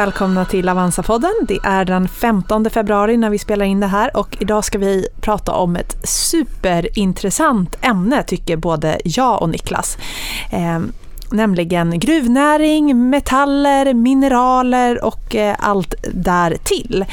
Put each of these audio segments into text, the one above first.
välkomna till Avanza-podden. Det är den 15 februari när vi spelar in det här och idag ska vi prata om ett superintressant ämne tycker både jag och Niklas. Eh, nämligen gruvnäring, metaller, mineraler och eh, allt därtill.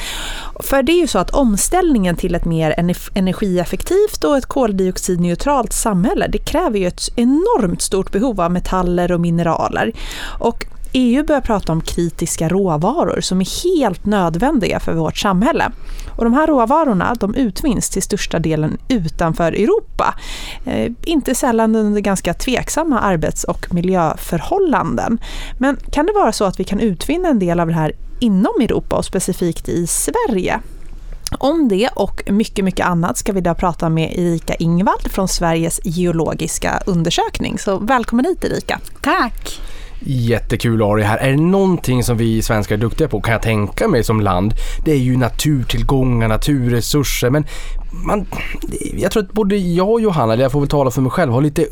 För det är ju så att omställningen till ett mer energieffektivt och ett koldioxidneutralt samhälle, det kräver ju ett enormt stort behov av metaller och mineraler. Och EU börjar prata om kritiska råvaror som är helt nödvändiga för vårt samhälle. Och de här råvarorna de utvinns till största delen utanför Europa. Eh, inte sällan under ganska tveksamma arbets och miljöförhållanden. Men kan det vara så att vi kan utvinna en del av det här inom Europa och specifikt i Sverige? Om det och mycket, mycket annat ska vi idag prata med Erika Ingvald från Sveriges geologiska undersökning. Så välkommen hit Erika. Tack! Jättekul att ha dig här. Är det någonting som vi svenskar är duktiga på kan jag tänka mig som land. Det är ju naturtillgångar, naturresurser men man, jag tror att både jag och Johanna, eller jag får väl tala för mig själv, har lite,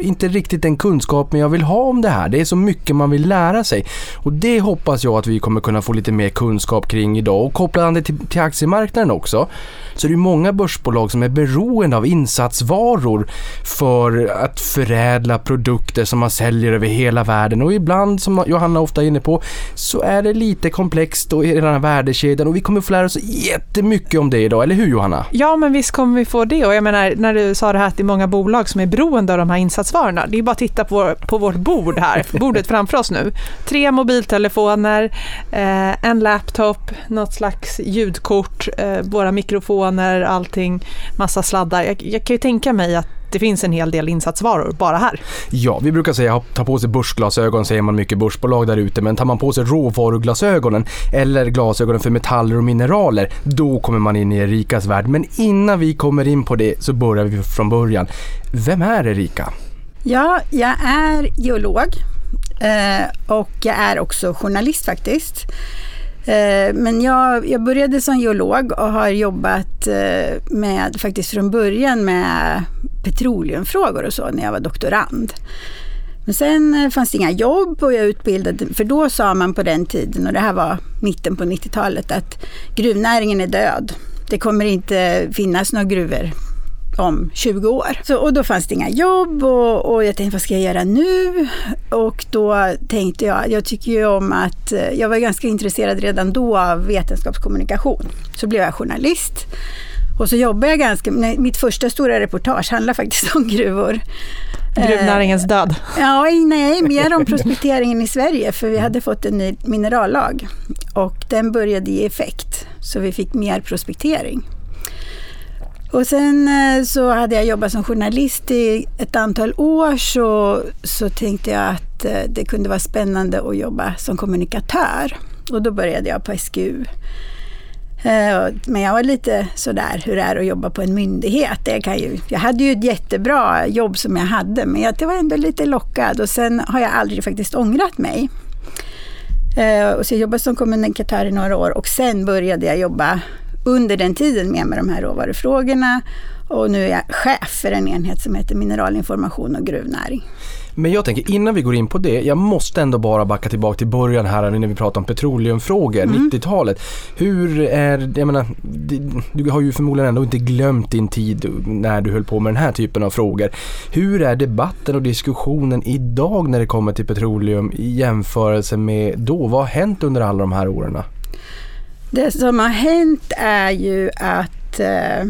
inte riktigt den kunskapen jag vill ha om det här. Det är så mycket man vill lära sig. Och det hoppas jag att vi kommer kunna få lite mer kunskap kring idag. Och kopplande till, till aktiemarknaden också, så är det många börsbolag som är beroende av insatsvaror för att förädla produkter som man säljer över hela världen. Och ibland, som Johanna ofta är inne på, så är det lite komplext och i den här värdekedjan. Och vi kommer få lära oss jättemycket om det idag, eller hur Johanna? Ja, men visst kommer vi få det. Och jag menar, när du sa det här att det är många bolag som är beroende av de här insatsvarorna. Det är bara att titta på, på vårt bord här, bordet framför oss nu. Tre mobiltelefoner, eh, en laptop, något slags ljudkort, eh, våra mikrofoner, allting, massa sladdar. Jag, jag kan ju tänka mig att det finns en hel del insatsvaror bara här. Ja, vi brukar säga ta på sig börsglasögon säger man mycket börsbolag där ute, men tar man på sig råvaruglasögonen eller glasögonen för metaller och mineraler, då kommer man in i Erikas värld. Men innan vi kommer in på det så börjar vi från början. Vem är Erika? Ja, jag är geolog eh, och jag är också journalist faktiskt. Eh, men jag, jag började som geolog och har jobbat eh, med, faktiskt från början med petroleumfrågor och så när jag var doktorand. Men sen eh, fanns det inga jobb och jag utbildade, för då sa man på den tiden, och det här var mitten på 90-talet, att gruvnäringen är död. Det kommer inte finnas några gruvor om 20 år. Så, och då fanns det inga jobb och, och, jag tänkte vad ska jag göra nu? Och då tänkte jag, jag tycker ju om att, eh, jag var ganska intresserad redan då av vetenskapskommunikation. Så blev jag journalist. Och så jobbade jag ganska, nej, mitt första stora reportage handlar faktiskt om gruvor. Gruvnäringens eh, död? Ja, nej, mer om prospekteringen i Sverige, för vi hade fått en ny minerallag och den började ge effekt, så vi fick mer prospektering. Och sen eh, så hade jag jobbat som journalist i ett antal år så, så tänkte jag att eh, det kunde vara spännande att jobba som kommunikatör. Och då började jag på SGU. Eh, men jag var lite sådär hur det är att jobba på en myndighet. Det kan ju, jag hade ju ett jättebra jobb som jag hade men jag var ändå lite lockad och sen har jag aldrig faktiskt ångrat mig. Och så jag jobbade som kommunikatör i några år och sen började jag jobba under den tiden med med de här råvarufrågorna och nu är jag chef för en enhet som heter mineralinformation och gruvnäring. Men jag tänker innan vi går in på det, jag måste ändå bara backa tillbaka till början här när vi pratar om petroleumfrågor, mm. 90-talet. Hur är, jag menar, du har ju förmodligen ändå inte glömt din tid när du höll på med den här typen av frågor. Hur är debatten och diskussionen idag när det kommer till petroleum i jämförelse med då? Vad har hänt under alla de här åren? Det som har hänt är ju att eh,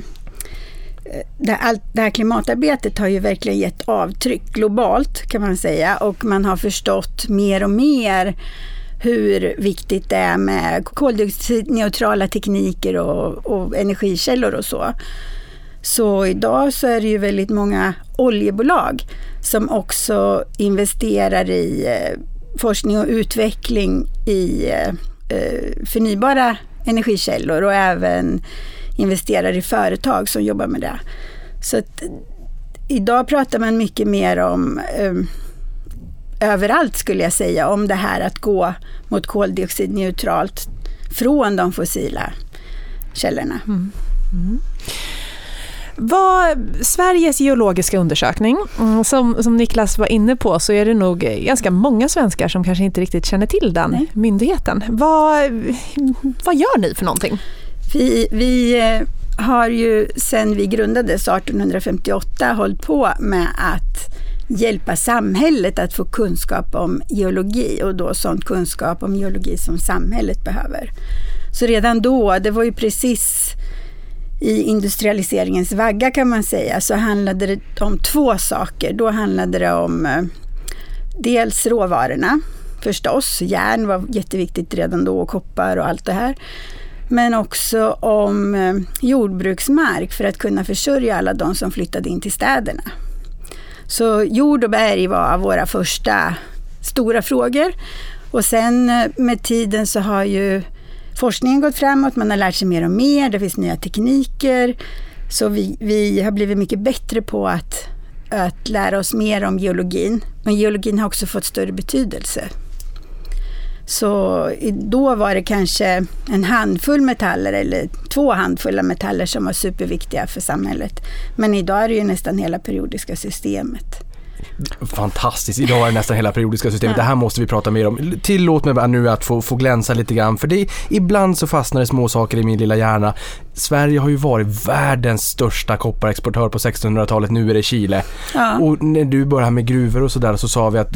det, all, det här klimatarbetet har ju verkligen gett avtryck globalt kan man säga och man har förstått mer och mer hur viktigt det är med koldioxidneutrala tekniker och, och energikällor och så. Så idag så är det ju väldigt många oljebolag som också investerar i eh, forskning och utveckling i eh, eh, förnybara energikällor och även investerar i företag som jobbar med det. Så att, idag pratar man mycket mer om um, överallt skulle jag säga om det här att gå mot koldioxidneutralt från de fossila källorna. Mm. Mm. Vad, Sveriges geologiska undersökning, mm, som, som Niklas var inne på så är det nog ganska många svenskar som kanske inte riktigt känner till den Nej. myndigheten. Vad, vad gör ni för någonting? Vi, vi eh, har ju sedan vi grundades 1858 hållit på med att hjälpa samhället att få kunskap om geologi och då sån kunskap om geologi som samhället behöver. Så redan då, det var ju precis i industrialiseringens vagga kan man säga, så handlade det om två saker. Då handlade det om eh, dels råvarorna förstås. Järn var jätteviktigt redan då och koppar och allt det här. Men också om eh, jordbruksmark för att kunna försörja alla de som flyttade in till städerna. Så jord och berg var våra första stora frågor. Och sen eh, med tiden så har ju forskningen gått framåt, man har lärt sig mer och mer, det finns nya tekniker. Så vi, vi har blivit mycket bättre på att, att lära oss mer om geologin. Men geologin har också fått större betydelse. Så då var det kanske en handfull metaller eller två handfulla metaller som var superviktiga för samhället. Men idag är det ju nästan hela periodiska systemet. Fantastiskt, idag är det nästan hela periodiska systemet. Ja. Det här måste vi prata mer om. Tillåt mig nu att få, få glänsa lite grann, för det, ibland så fastnar det små saker i min lilla hjärna. Sverige har ju varit världens största kopparexportör på 1600-talet, nu är det Chile. Ja. Och när du började med gruvor och sådär så sa vi att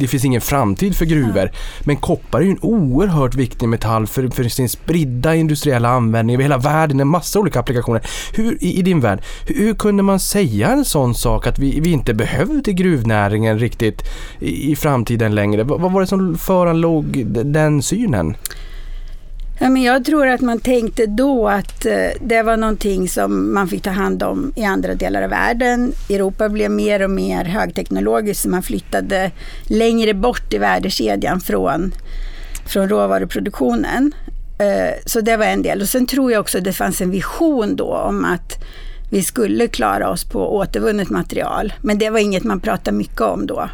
det finns ingen framtid för gruvor. Ja. Men koppar är ju en oerhört viktig metall för, för sin spridda industriella användning över hela världen, en massa olika applikationer. Hur, i, i din värld, hur, hur, kunde man säga en sån sak att vi, vi inte behövde gruvnäringen riktigt i, i framtiden längre? Vad, vad var det som föranlåg den synen? Ja, men jag tror att man tänkte då att eh, det var någonting som man fick ta hand om i andra delar av världen. Europa blev mer och mer högteknologiskt så man flyttade längre bort i värdekedjan från, från råvaruproduktionen. Eh, så det var en del. Och sen tror jag också att det fanns en vision då om att vi skulle klara oss på återvunnet material. Men det var inget man pratade mycket om då.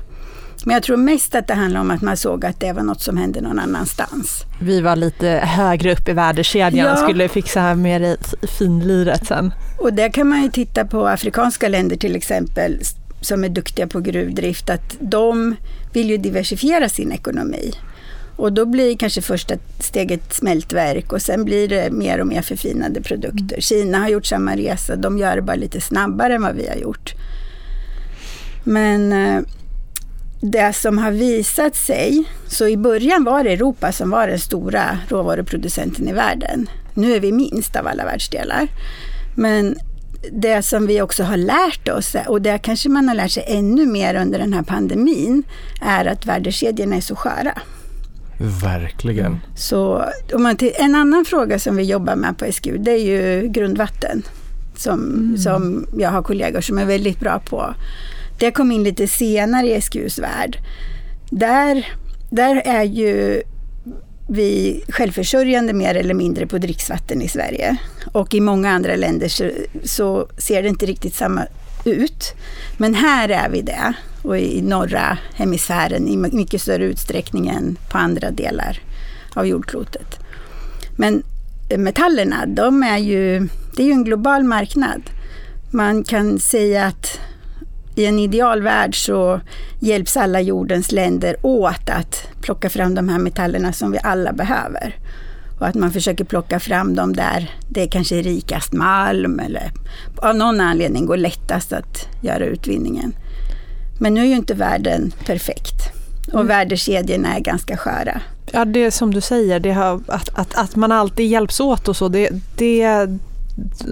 Men jag tror mest att det handlar om att man såg att det var något som hände någon annanstans. Vi var lite högre upp i värdekedjan ja. och skulle fixa mer i finliret sen. Och där kan man ju titta på afrikanska länder till exempel som är duktiga på gruvdrift, att de vill ju diversifiera sin ekonomi. Och då blir kanske första steget smältverk och sen blir det mer och mer förfinade produkter. Mm. Kina har gjort samma resa, de gör det bara lite snabbare än vad vi har gjort. Men eh, det som har visat sig, så i början var det Europa som var den stora råvaruproducenten i världen. Nu är vi minst av alla världsdelar. Men det som vi också har lärt oss, och det kanske man har lärt sig ännu mer under den här pandemin, är att värdekedjorna är så sköra. Verkligen. Så om man en annan fråga som vi jobbar med på SGU, det är ju grundvatten. Som, mm. som jag har kollegor som är väldigt bra på det kom in lite senare i SGUs värld. Där, där är ju vi självförsörjande mer eller mindre på dricksvatten i Sverige. Och i många andra länder så, så, ser det inte riktigt samma ut. Men här är vi det. Och i norra hemisfären i mycket större utsträckning än på andra delar av jordklotet. Men metallerna, de är ju, det är ju en global marknad. Man kan säga att i en idealvärld så hjälps alla jordens länder åt att plocka fram de här metallerna som vi alla behöver. Och att man försöker plocka fram dem där det kanske är rikast malm eller av någon anledning går lättast att göra utvinningen. Men nu är ju inte världen perfekt och mm. värdekedjorna är ganska sköra. Ja, det är som du säger, det har, att, att, att man alltid hjälps åt och så, det, det,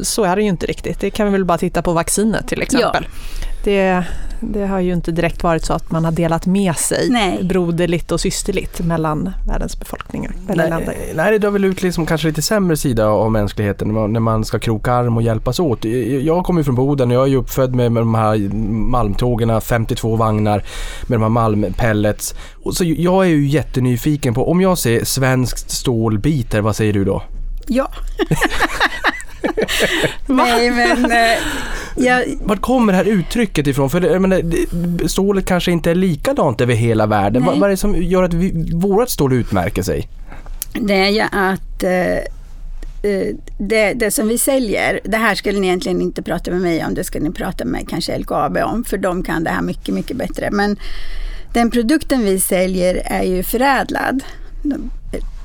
så är det ju inte riktigt. Det kan vi väl bara titta på vaccinet till exempel. Ja. Det, det har ju inte direkt varit så att man har delat med sig nej. broderligt och systerligt mellan världens befolkningar. Nej, nej, det drar väl ut liksom kanske lite sämre sida av mänskligheten när man ska kroka arm och hjälpas åt. Jag kommer från Boden och jag är uppfödd med, med de här malmtågen, 52 vagnar med de här malmpellets. Och så jag är ju jättenyfiken på, om jag ser svenskt stålbitar, vad säger du då? Ja. Nej, men... Jag... Vart kommer det här uttrycket ifrån? För jag menar, stålet kanske inte är likadant över hela världen. Vad, vad är det som gör att vi, vårat stål utmärker sig? Det är ju att eh, eh, det, det som vi säljer, det här skulle ni egentligen inte prata med mig om, det ska ni prata med kanske LKAB om, för de kan det här mycket, mycket bättre. Men den produkten vi säljer är ju förädlad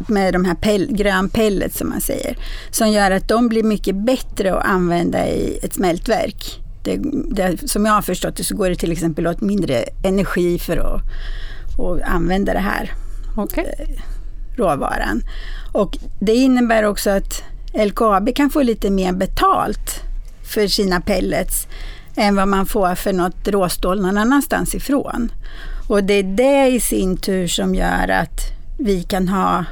med de här pell, grön pellet som man säger, som gör att de blir mycket bättre att använda i ett smältverk. Det, det, som jag har förstått det så går det till exempel åt mindre energi för att, att använda det här okay. Eh, råvaran. Och det innebär också att LKAB kan få lite mer betalt för sina pellets än vad man får för något råstål någon annanstans ifrån. Och det är det i sin tur som gör att vi kan ha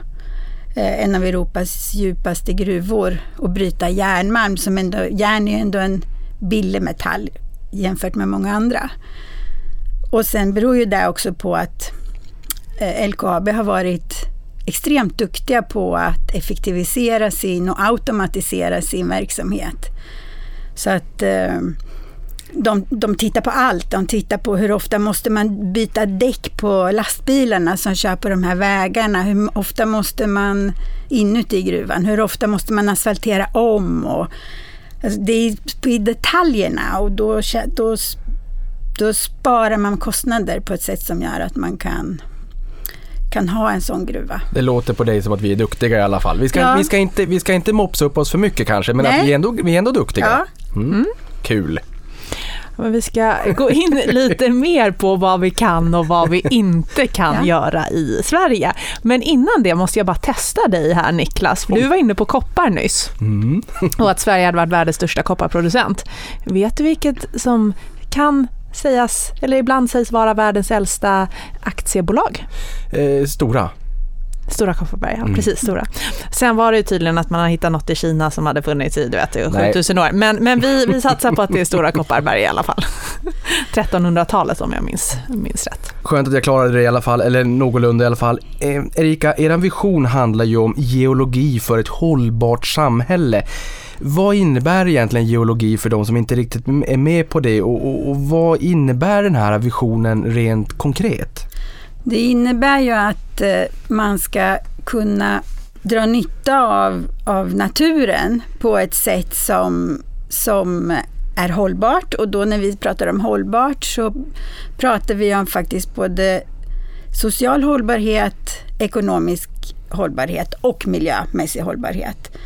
eh, en av Europas djupaste gruvor och bryta järnmalm som ändå, järn är ändå en billig metall jämfört med många andra. Och sen beror ju det också på att eh, LKAB har varit extremt duktiga på att effektivisera sin och automatisera sin verksamhet. Så att eh, de, de tittar på allt. De tittar på hur ofta måste man byta däck på lastbilarna som kör på de här vägarna. Hur ofta måste man inuti gruvan? Hur ofta måste man asfaltera om? Och, alltså det är i detaljerna och då, då, då sparar man kostnader på ett sätt som gör att man kan kan ha en sån gruva. Det låter på dig som att vi är duktiga i alla fall. Vi ska, ja. vi ska, inte, vi ska inte mopsa upp oss för mycket kanske, men Nej. att vi är ändå, vi är ändå duktiga. Ja. Mm. Mm. Kul. Men vi ska gå in lite mer på vad vi kan och vad vi inte kan ja. göra i Sverige. Men innan det måste jag bara testa dig här Niklas, för du var inne på koppar nyss. Mm. och att Sverige hade varit världens största kopparproducent. Vet du vilket som kan sägas, eller ibland sägs vara världens äldsta aktiebolag? Eh, stora. Stora Kopparberg, ja mm. precis stora. Sen var det ju tydligen att man har hittat något i Kina som hade funnits i du vet, 7000 år. Men, men vi, vi satsar på att det är Stora Kopparberg i alla fall. 1300-talet om jag minns, minns rätt. Skönt att jag klarade det i alla fall, eller någorlunda i alla fall. Eh, Erika, er vision handlar ju om geologi för ett hållbart samhälle. Vad innebär egentligen geologi för de som inte riktigt är med på det och, och, och vad innebär den här visionen rent konkret? Det innebär ju att eh, man ska kunna dra nytta av, av naturen på ett sätt som, som är hållbart. Och då när vi pratar om hållbart så pratar vi om faktiskt både social hållbarhet, ekonomisk hållbarhet och miljömässig hållbarhet.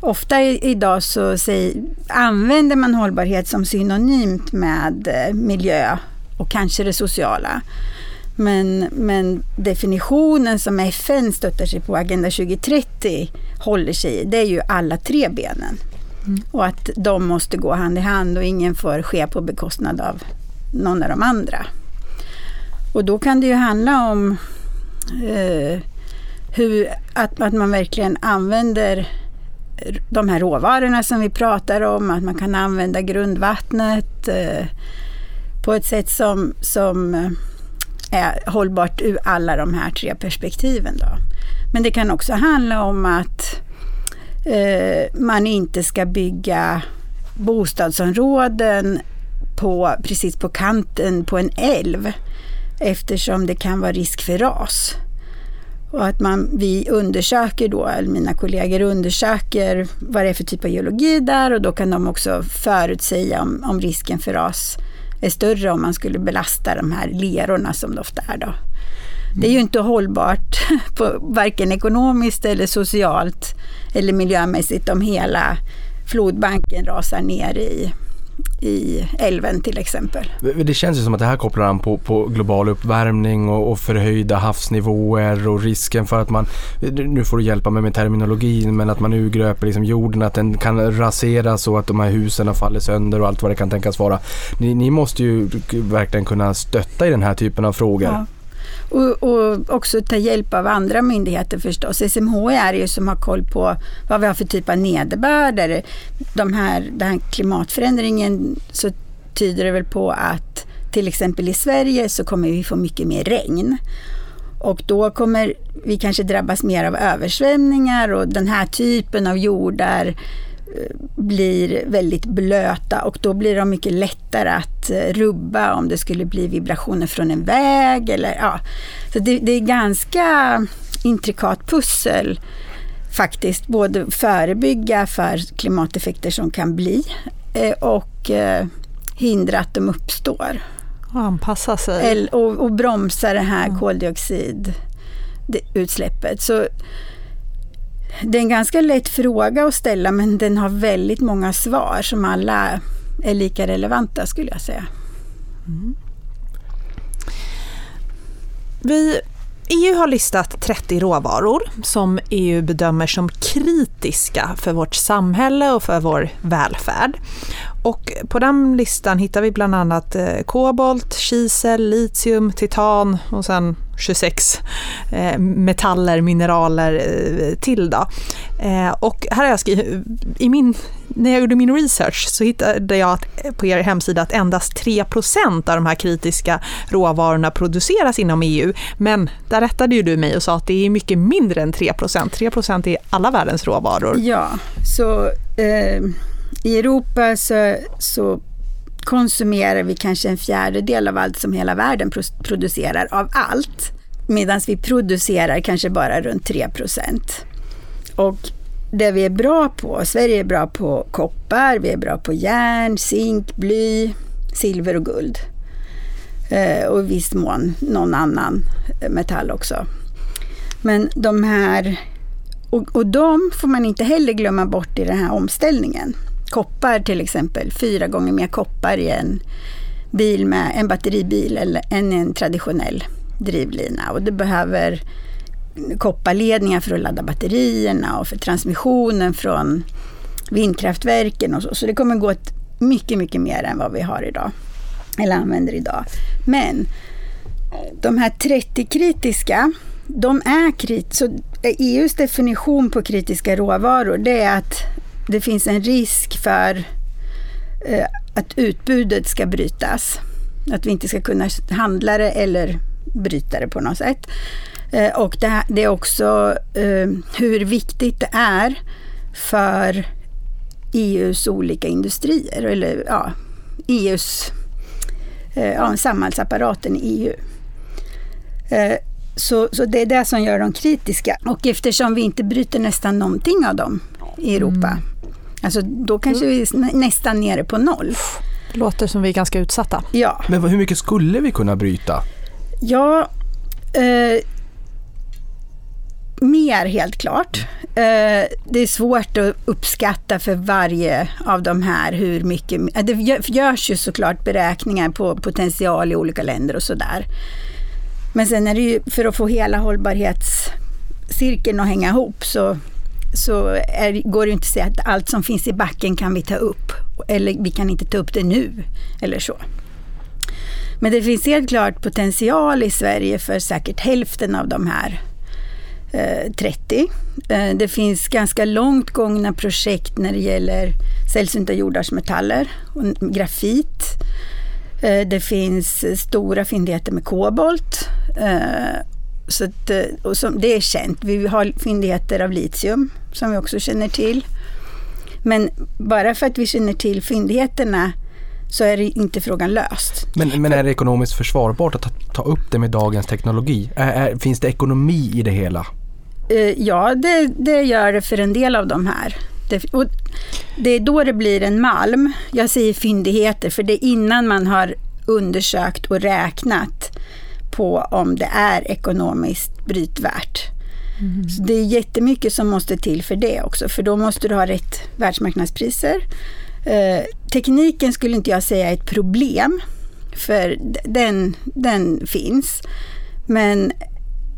Ofta idag så säger, använder man hållbarhet som synonymt med eh, miljö och kanske det sociala. Men, men definitionen som FN stöttar sig på, Agenda 2030, håller sig i, det är ju alla tre benen. Mm. Och att de måste gå hand i hand och ingen får ske på bekostnad av någon av de andra. Och då kan det ju handla om eh, hur, att, att man verkligen använder de här råvarorna som vi pratar om, att man kan använda grundvattnet eh, på ett sätt som, som eh, är hållbart ur alla de här tre perspektiven. Då. Men det kan också handla om att eh, man inte ska bygga bostadsområden på, precis på kanten på en älv eftersom det kan vara risk för ras. Och att man, vi undersöker då, eller mina kollegor undersöker vad det är för typ av geologi där och då kan de också förutsäga om, om risken för ras är större om man skulle belasta de här lerorna som det ofta är. Då. Det är ju inte hållbart, på, varken ekonomiskt eller socialt eller miljömässigt om hela flodbanken rasar ner i i älven till exempel. Det känns ju som att det här kopplar an på, på global uppvärmning och, och förhöjda havsnivåer och risken för att man, nu får du hjälpa mig med terminologin, men att man urgröper liksom jorden, att den kan raseras och att de här husen faller sönder och allt vad det kan tänkas vara. Ni, ni måste ju verkligen kunna stötta i den här typen av frågor. Ja. Och, och, också ta hjälp av andra myndigheter förstås. SMHI är ju som har koll på vad vi har för typ av nederbörd. De här, den här klimatförändringen så tyder det väl på att till exempel i Sverige så kommer vi få mycket mer regn. Och då kommer vi kanske drabbas mer av översvämningar och den här typen av jordar blir väldigt blöta och då blir de mycket lättare att eh, rubba om det skulle bli vibrationer från en väg. Eller, ja. Så det, det är ganska intrikat pussel faktiskt både förebygga för klimateffekter som kan bli eh, och eh, hindra att de uppstår. Och anpassa sig. Och, och bromsa det här mm. koldioxidutsläppet. Så det är en ganska lätt fråga att ställa men den har väldigt många svar som alla är lika relevanta skulle jag säga. Mm. Vi EU har listat 30 råvaror som EU bedömer som kritiska för vårt samhälle och för vår välfärd. Och på den listan hittar vi bland annat eh, kobolt, kisel, litium, titan och sen 26 metaller, mineraler till. Då. Och här har jag skrivit, i min, när jag gjorde min research så hittade jag på er hemsida att endast 3% av de här kritiska råvarorna produceras inom EU. Men där rättade ju du mig och sa att det är mycket mindre än 3% 3% är alla världens råvaror. Ja, så eh i Europa så, så konsumerar vi kanske en fjärdedel av allt som hela världen producerar, av allt. Medan vi producerar kanske bara runt 3 procent. Och det vi är bra på, Sverige är bra på koppar, vi är bra på järn, zink, bly, silver och guld. Eh, och i viss mån någon annan metall också. Men de här, och, och de får man inte heller glömma bort i den här omställningen koppar till exempel, fyra gånger mer koppar i en bil med en batteribil eller, än en traditionell drivlina. Och det behöver kopparledningar för att ladda batterierna och för transmissionen från vindkraftverken och så. Så det kommer gå åt mycket, mycket mer än vad vi har idag. Eller använder idag. Men de här 30 kritiska, de är kritiska. EUs eh, definition på kritiska råvaror det är att det finns en risk för eh, att utbudet ska brytas. Att vi inte ska kunna handla det eller bryta det på något sätt. Eh, och det, det, är också eh, hur viktigt det är för EUs olika industrier, eller ja, EUs eh, ja, samhällsapparaten i EU. Eh, så, så det är det som gör dem kritiska. Och eftersom vi inte bryter nästan någonting av dem i Europa, mm. Alltså, då kanske vi är nästan nere på noll. Det låter som vi är ganska utsatta. Ja. Men hur mycket skulle vi kunna bryta? Ja, eh, mer helt klart. Eh, det är svårt att uppskatta för varje av de här hur mycket. Det görs ju såklart beräkningar på potential i olika länder och sådär. Men sen är det ju för att få hela hållbarhetscirkeln att hänga ihop så så är, går det inte att säga att allt som finns i backen kan vi ta upp. Eller vi kan inte ta upp det nu. Eller så. Men det finns helt klart potential i Sverige för säkert hälften av de här eh, 30. Eh, det finns ganska långt gångna projekt när det gäller sällsynta jordartsmetaller och grafit. Eh, det finns stora fyndigheter med kobolt eh, så att, eh, och som, det är känt. Vi har fyndigheter av litium som vi också känner till. Men bara för att vi känner till fyndigheterna så är det inte frågan löst. Men, men är det ekonomiskt försvarbart att ta, ta upp det med dagens teknologi? Är, är, finns det ekonomi i det hela? Uh, ja, det, det, gör det för en del av de här. Det, det är då det blir en malm. Jag säger fyndigheter för det är innan man har undersökt och räknat på om det är ekonomiskt brytvärt. Mm. Så det är jättemycket som måste till för det också, för då måste du ha rätt världsmarknadspriser. Eh, tekniken skulle inte jag säga är ett problem, för den, den finns. Men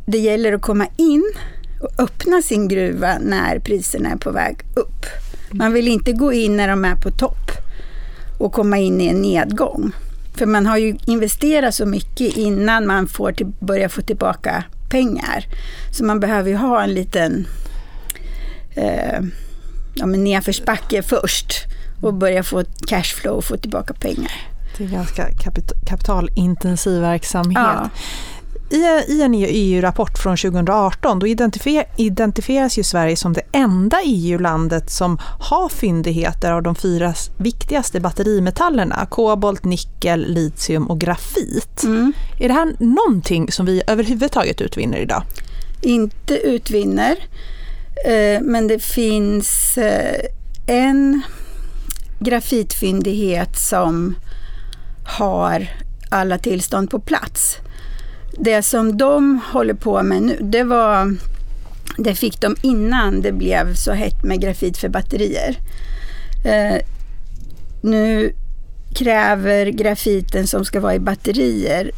det gäller att komma in och öppna sin gruva när priserna är på väg upp. Man vill inte gå in när de är på topp och komma in i en nedgång. För man har ju investerat så mycket innan man får till, börjar få tillbaka pengar. Så man behöver ju ha en liten eh, ja, nedförsbacke först och börja få cashflow och få tillbaka pengar. Det är ganska kapitalintensiv verksamhet. Ja. I, en EU-rapport från 2018 då identifier, identifieras ju Sverige som det enda EU-landet som har fyndigheter av de fyra viktigaste batterimetallerna. Kobolt, nickel, litium och grafit. Mm. Är det här någonting som vi överhuvudtaget utvinner idag? Inte utvinner. Eh, men det finns eh, en grafitfyndighet som har alla tillstånd på plats. Det som de håller på med nu, det var det fick de innan det blev så hett med grafit för batterier. Eh, nu kräver grafiten som ska vara i batterier,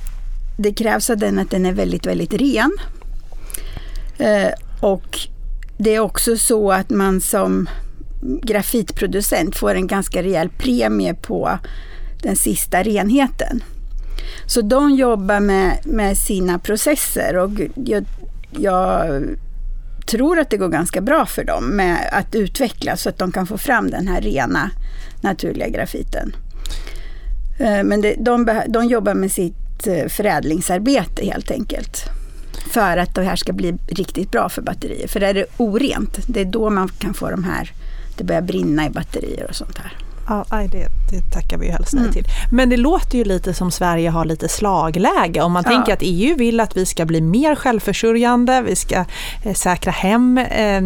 det krävs av den att den är väldigt, väldigt ren. Eh, och det är också så att man som grafitproducent får en ganska rejäl premie på den sista renheten. Så de jobbar med, med sina processer och jag, jag tror att det går ganska bra för dem med att utvecklas så att de kan få fram den här rena naturliga grafiten. Eh, men det, de, de jobbar med sitt eh, förädlingsarbete helt enkelt. För att det här ska bli riktigt bra för batterier. För är det orent, det är då man kan få de här, det börjar brinna i batterier och sånt här. Ja, det, det tackar vi ju helst nej mm. till. Men det låter ju lite som Sverige har lite slagläge. Om man ja. tänker att EU vill att vi ska bli mer självförsörjande, vi ska eh, säkra hem eh,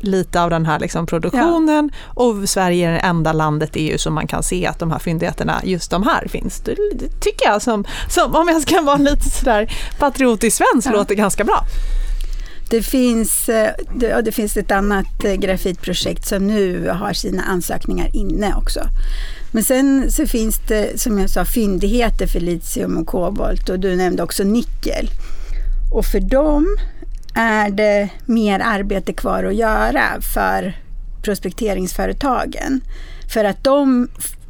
lite av den här liksom, produktionen ja. och Sverige är det enda landet i EU som man kan se att de här fyndigheterna, just de här finns. Det, det tycker jag, som, som, om jag ska vara lite sådär patriotisk svensk, ja. låter ganska bra. Det finns, eh, det, det finns ett annat eh, grafitprojekt som nu har sina ansökningar inne också. Men sen så finns det, som jag sa, fyndigheter för litium och kobolt och du nämnde också nickel. Och för dem är det mer arbete kvar att göra för prospekteringsföretagen. För att de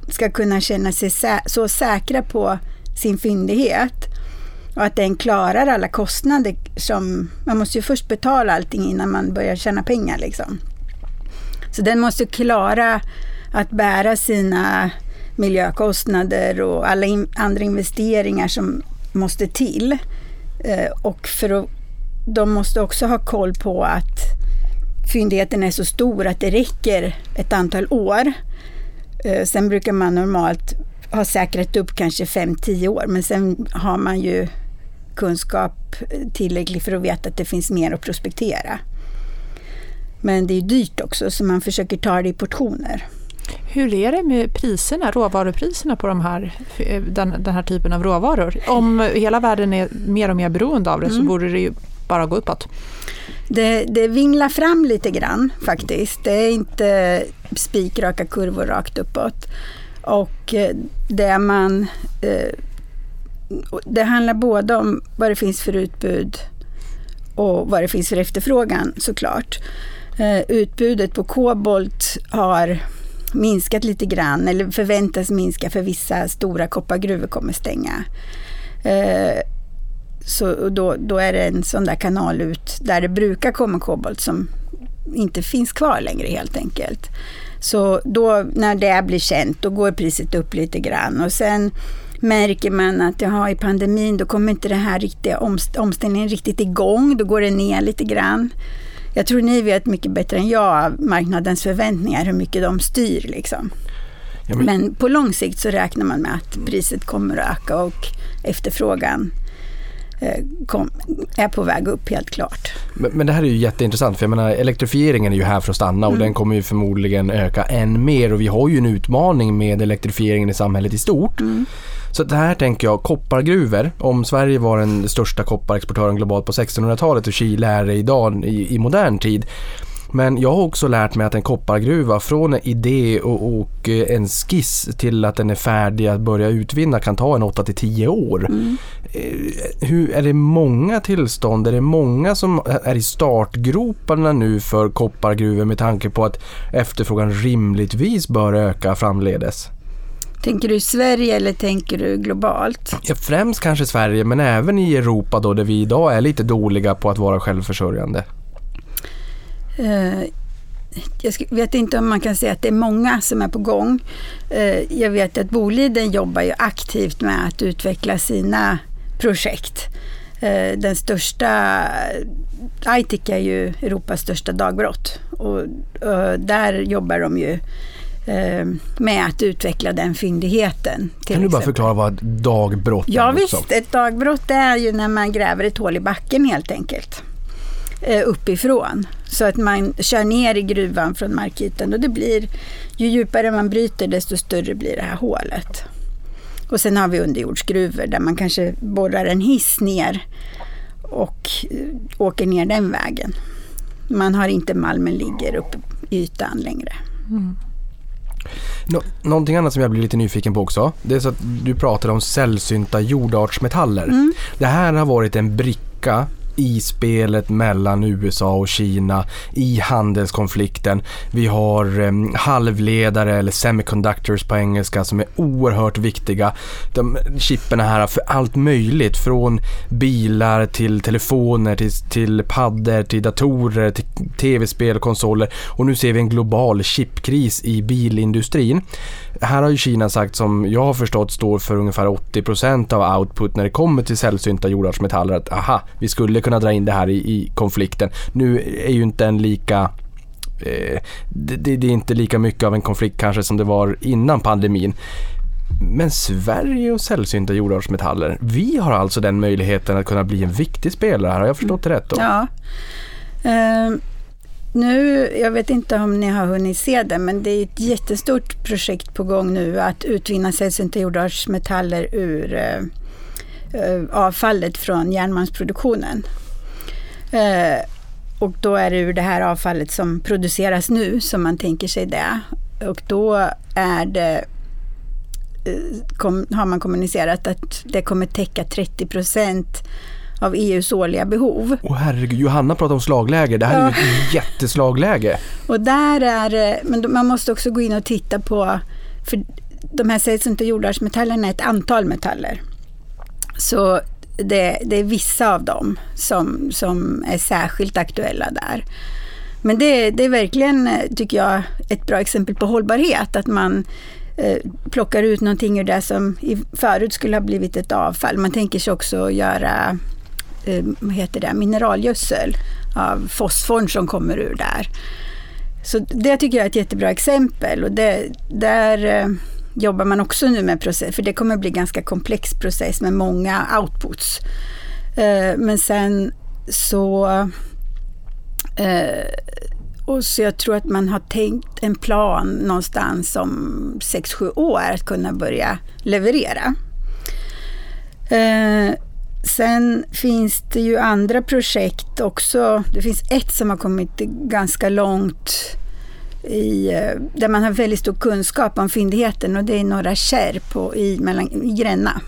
ska kunna känna sig så säkra på sin fyndighet och att den klarar alla kostnader som... Man måste ju först betala allting innan man börjar tjäna pengar. Liksom. Så den måste klara att bära sina miljökostnader och alla in, andra investeringar som måste till. Eh, och för att, de måste också ha koll på att fyndigheten är så stor att det räcker ett antal år. Eh, sen brukar man normalt ha säkrat upp kanske 5-10 år, men sen har man ju kunskap tillräcklig för att veta att det finns mer att prospektera. Men det är dyrt också så man försöker ta det i portioner. Hur är det med priserna, råvarupriserna på de här, den, den här typen av råvaror? Om hela världen är mer och mer beroende av det mm. så borde det ju bara gå uppåt. Det, det vinglar fram lite grann faktiskt. Det är inte spikraka kurvor rakt uppåt. Och eh, det man eh, det handlar både om vad det finns för utbud och vad det finns för efterfrågan såklart. Eh, utbudet på kobolt har minskat lite grann eller förväntas minska för vissa stora koppargruvor kommer stänga. Eh, så då, då är det en sån där kanal ut där det brukar komma kobolt som inte finns kvar längre helt enkelt. Så då när det blir känt då går priset upp lite grann och sen märker man att jaha, i pandemin då kommer inte det här riktiga omställningen riktigt igång, då går det ner lite grann. Jag tror ni vet mycket bättre än jag marknadens förväntningar, hur mycket de styr. Liksom. Ja, men... men... på lång sikt så räknar man med att priset kommer att öka och efterfrågan eh, kom, är på väg upp helt klart. Men, men, det här är ju jätteintressant för jag menar elektrifieringen är ju här för att stanna och mm. den kommer ju förmodligen öka än mer och vi har ju en utmaning med elektrifieringen i samhället i stort. Mm. Så det här tänker jag, koppargruvor, om Sverige var den största kopparexportören globalt på 1600-talet och Chile är det idag i, i modern tid. Men jag har också lärt mig att en koppargruva från en idé och, och, eh, en skiss till att den är färdig att börja utvinna kan ta en 8 till 10 år. Mm. Eh, hur, är det många tillstånd? Är det många som är i startgroparna nu för koppargruvor med tanke på att efterfrågan rimligtvis bör öka framledes? Tänker du i Sverige eller tänker du globalt? Ja, främst kanske Sverige men även i Europa då där vi idag är lite dåliga på att vara självförsörjande. Uh, jag vet inte om man kan säga att det är många som är på gång. Uh, jag vet att Boliden jobbar ju aktivt med att utveckla sina projekt. Uh, den största, Aitik är ju Europas största dagbrott och där jobbar de ju Eh, med att utveckla den fyndigheten. Kan du bara förklara vad dagbrott är? Ja visst, ett dagbrott är ju när man gräver ett hål i backen helt enkelt. eh, uppifrån. Så att man kör ner i gruvan från markytan och det blir, ju djupare man bryter desto större blir det här hålet. Och sen har vi underjordsgruvor där man kanske borrar en hiss ner och eh, åker ner den vägen. Man har inte malmen ligger uppe i ytan längre. Mm. Nå någonting annat som jag blir lite nyfiken på också. Det är så att du pratade om sällsynta jordartsmetaller. Mm. Det här har varit en bricka i spelet mellan USA och Kina, i handelskonflikten. Vi har eh, halvledare eller semiconductors på engelska som är oerhört viktiga. De chippen här för allt möjligt från bilar till telefoner till, till paddor till datorer till tv-spel, konsoler och nu ser vi en global chipkris i bilindustrin. Här har ju Kina sagt som jag har förstått står för ungefär 80% av output när det kommer till sällsynta jordartsmetaller att aha, vi skulle kunna dra in det här i, i konflikten. Nu är ju inte en lika eh, det, det, är inte lika mycket av en konflikt kanske som det var innan pandemin. Men Sverige och sällsynta jordartsmetaller, vi har alltså den möjligheten att kunna bli en viktig spelare här. Har jag förstått det rätt då? Ja. Uh, nu, jag vet inte om ni har hunnit se det, men det är ett jättestort projekt på gång nu att utvinna sällsynta jordartsmetaller ur eh, avfallet från järnmalmsproduktionen. Eh, och då är det ur det här avfallet som produceras nu som man tänker sig det. Och då är det, eh, kom, har man kommunicerat att det kommer täcka 30 procent av EUs årliga behov. Åh herregud, Johanna pratar om slagläge. Det här ja. är ju ett jätteslagläge. Och där är men man måste också gå in och titta på, för de här sällsynta jordartsmetallerna är ett antal metaller. Så det, det, är vissa av dem som, som är särskilt aktuella där. Men det, det är verkligen, tycker jag, ett bra exempel på hållbarhet. Att man eh, plockar ut någonting ur det som i, förut skulle ha blivit ett avfall. Man tänker sig också göra eh, Eh, vad heter det, mineralgödsel av fosforn som kommer ur där. Så det tycker jag är ett jättebra exempel. Och det, där... Eh, jobbar man också nu med process, för det kommer bli ganska komplex process med många outputs. Eh, men sen så och så jag tror att man har tänkt en plan någonstans om 6-7 år att kunna börja leverera. Sen finns det ju andra projekt också. Det finns ett som har kommit ganska långt i, eh, där man har väldigt stor kunskap om fyndigheten och det är Norra Kärr på, i, mellan, i Gränna.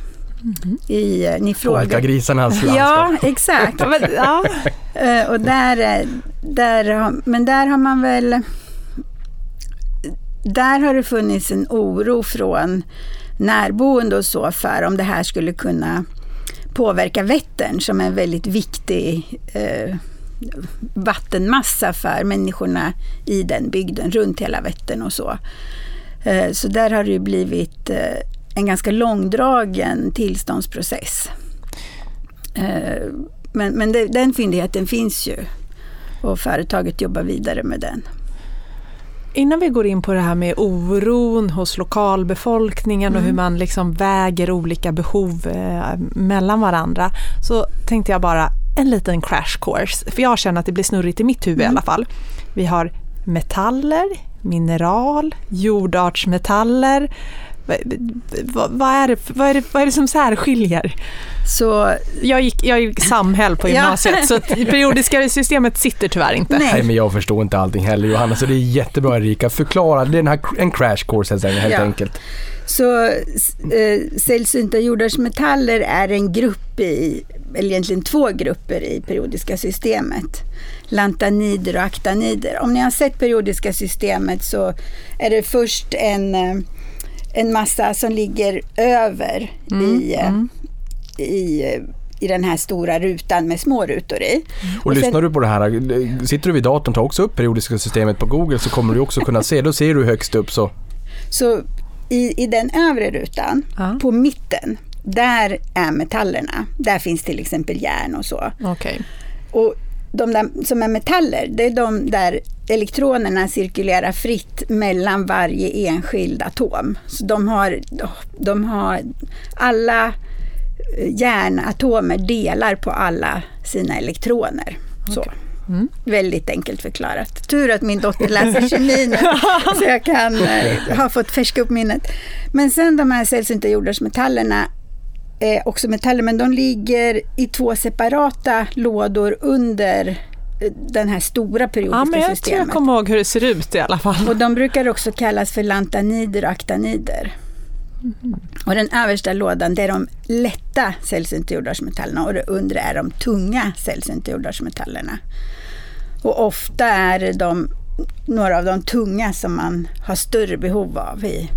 Mm. I, eh, ni frågar. Folkagrisarnas landskap. Ja, exakt. ja. Eh, och där, där, men där har man väl... Där har det funnits en oro från närboende och så för om det här skulle kunna påverka Vättern som är en väldigt viktig eh, vattenmassa för människorna i den bygden runt hela Vättern och så. Eh, så där har det blivit eh, en ganska långdragen tillståndsprocess. Eh, men, men den fyndigheten finns ju och företaget jobbar vidare med den. Innan vi går in på det här med oron hos lokalbefolkningen mm. och hur mm. man liksom väger olika behov mellan varandra så tänkte jag bara, en liten crash course. För jag känner att det blir snurrigt i mitt huvud mm. i alla fall. Vi har metaller, mineral, jordartsmetaller. Vad, vad, är det, vad, är det, vad är det som särskiljer? Så, jag, gick, jag gick samhäll på gymnasiet ja. så det periodiska systemet sitter tyvärr inte. Nej. Nej. men jag förstår inte allting heller Johanna så det är jättebra Erika. Förklara, det är en, här, en crash course helt ja. enkelt. Så eh, sällsynta jordartsmetaller är en grupp i eller egentligen två grupper i periodiska systemet. Lantanider och aktanider. Om ni har sett periodiska systemet så är det först en, eh, en massa som ligger över mm, i, mm. i i den här stora rutan med små rutor i. Och, och lyssnar sen, du på det här, sitter du vid datorn och tar också upp periodiska systemet på Google så kommer du också kunna se, då ser du högst upp så. Så i, i den övre rutan, ja. på mitten, där är metallerna. Där finns till exempel järn och så. Okay. Och de där, som är metaller, det är de där elektronerna cirkulerar fritt mellan varje enskild atom. Så de har, de har alla järnatomer delar på alla sina elektroner. Okay. Så. Mm. Väldigt enkelt förklarat. Tur att min dotter läser kemi nu, så jag kan eh, ha fått färska upp minnet. Men sen de här sällsynta jordartsmetallerna är också metaller, men de ligger i två separata lådor under eh, den här stora periodiska ja, men jag systemet. tror jag kommer ihåg hur det ser ut i alla fall. Och de brukar också kallas för lantanider och aktanider. Mm. Och den översta lådan det är de lätta sällsynta jordartsmetallerna och det undre är de tunga sällsynta jordartsmetallerna. Och ofta är de, några av de tunga som man har större behov av i,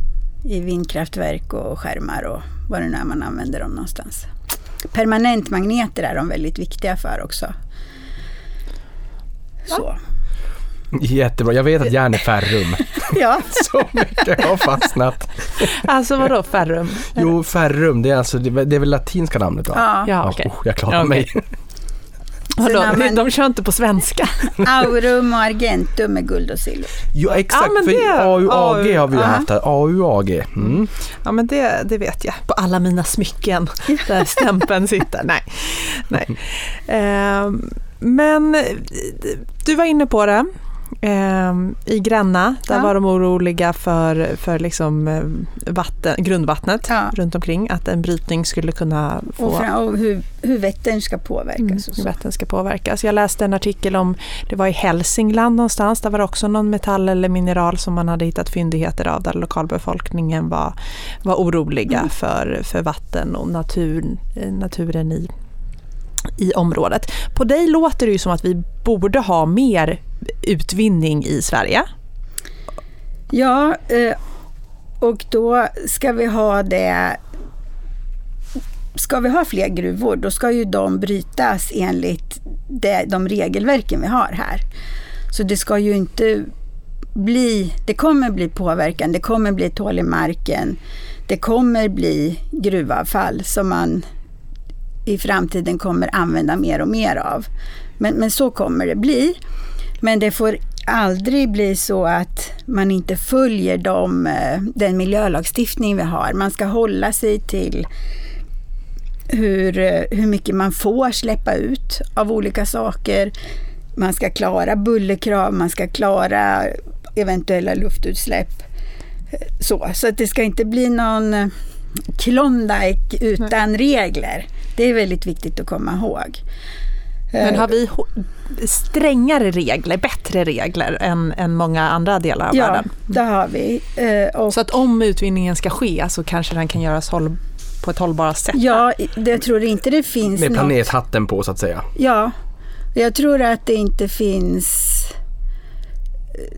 i vindkraftverk och skärmar och vad det nu är man använder dem någonstans. Permanentmagneter är de väldigt viktiga för också. Så. Jättebra. Jag vet att järn är ferrum. ja. Så mycket har fastnat. Alltså vadå ferrum? Jo, ferrum, det är, alltså, det är väl latinska namnet va? Ja. Ja, okay. oh, jag klarar okay. mig. Vadå, man... De kör inte på svenska? Aurum och argentum är guld och silver. Jo exakt, ja, för det... AUAG har vi ju haft här. AUAG. Mm. Ja men det, det vet jag, på alla mina smycken där stämpeln sitter. Nej. Nej. Eh, men du var inne på det. Eh, I Gränna, där ja. var de oroliga för, för liksom, vatten, grundvattnet ja. runt omkring. Att en brytning skulle kunna få... Och, för, och hur, hur Vättern ska påverkas. Mm, hur Vättern ska påverkas. Jag läste en artikel om, det var i Hälsingland någonstans, där var det också någon metall eller mineral som man hade hittat fyndigheter av där lokalbefolkningen var, var oroliga mm. för, för vatten och natur, naturen i i området. På dig låter det ju som att vi borde ha mer utvinning i Sverige. Ja, eh, och då ska vi ha det Ska vi ha fler gruvor, då ska ju de brytas enligt det, de regelverken vi har här. Så det ska ju inte bli, det kommer bli påverkan, det kommer bli tål i marken, det kommer bli gruvavfall som man i framtiden kommer använda mer och mer av. Men, men så kommer det bli. Men det får aldrig bli så att man inte följer de, eh, den miljölagstiftning vi har. Man ska hålla sig till hur, eh, hur mycket man får släppa ut av olika saker. Man ska klara bullerkrav, man ska klara eventuella luftutsläpp. Så, så att det ska inte bli någon Klondike utan regler. Det är väldigt viktigt att komma ihåg. Men har vi strängare regler, bättre regler än, än många andra delar av ja, världen? Ja, det har vi. Eh, och så att om utvinningen ska ske så kanske den kan göras håll, på ett hållbart sätt? Ja, jag tror inte det finns Med planethatten på så att säga? Ja, jag tror att det inte finns... Eh,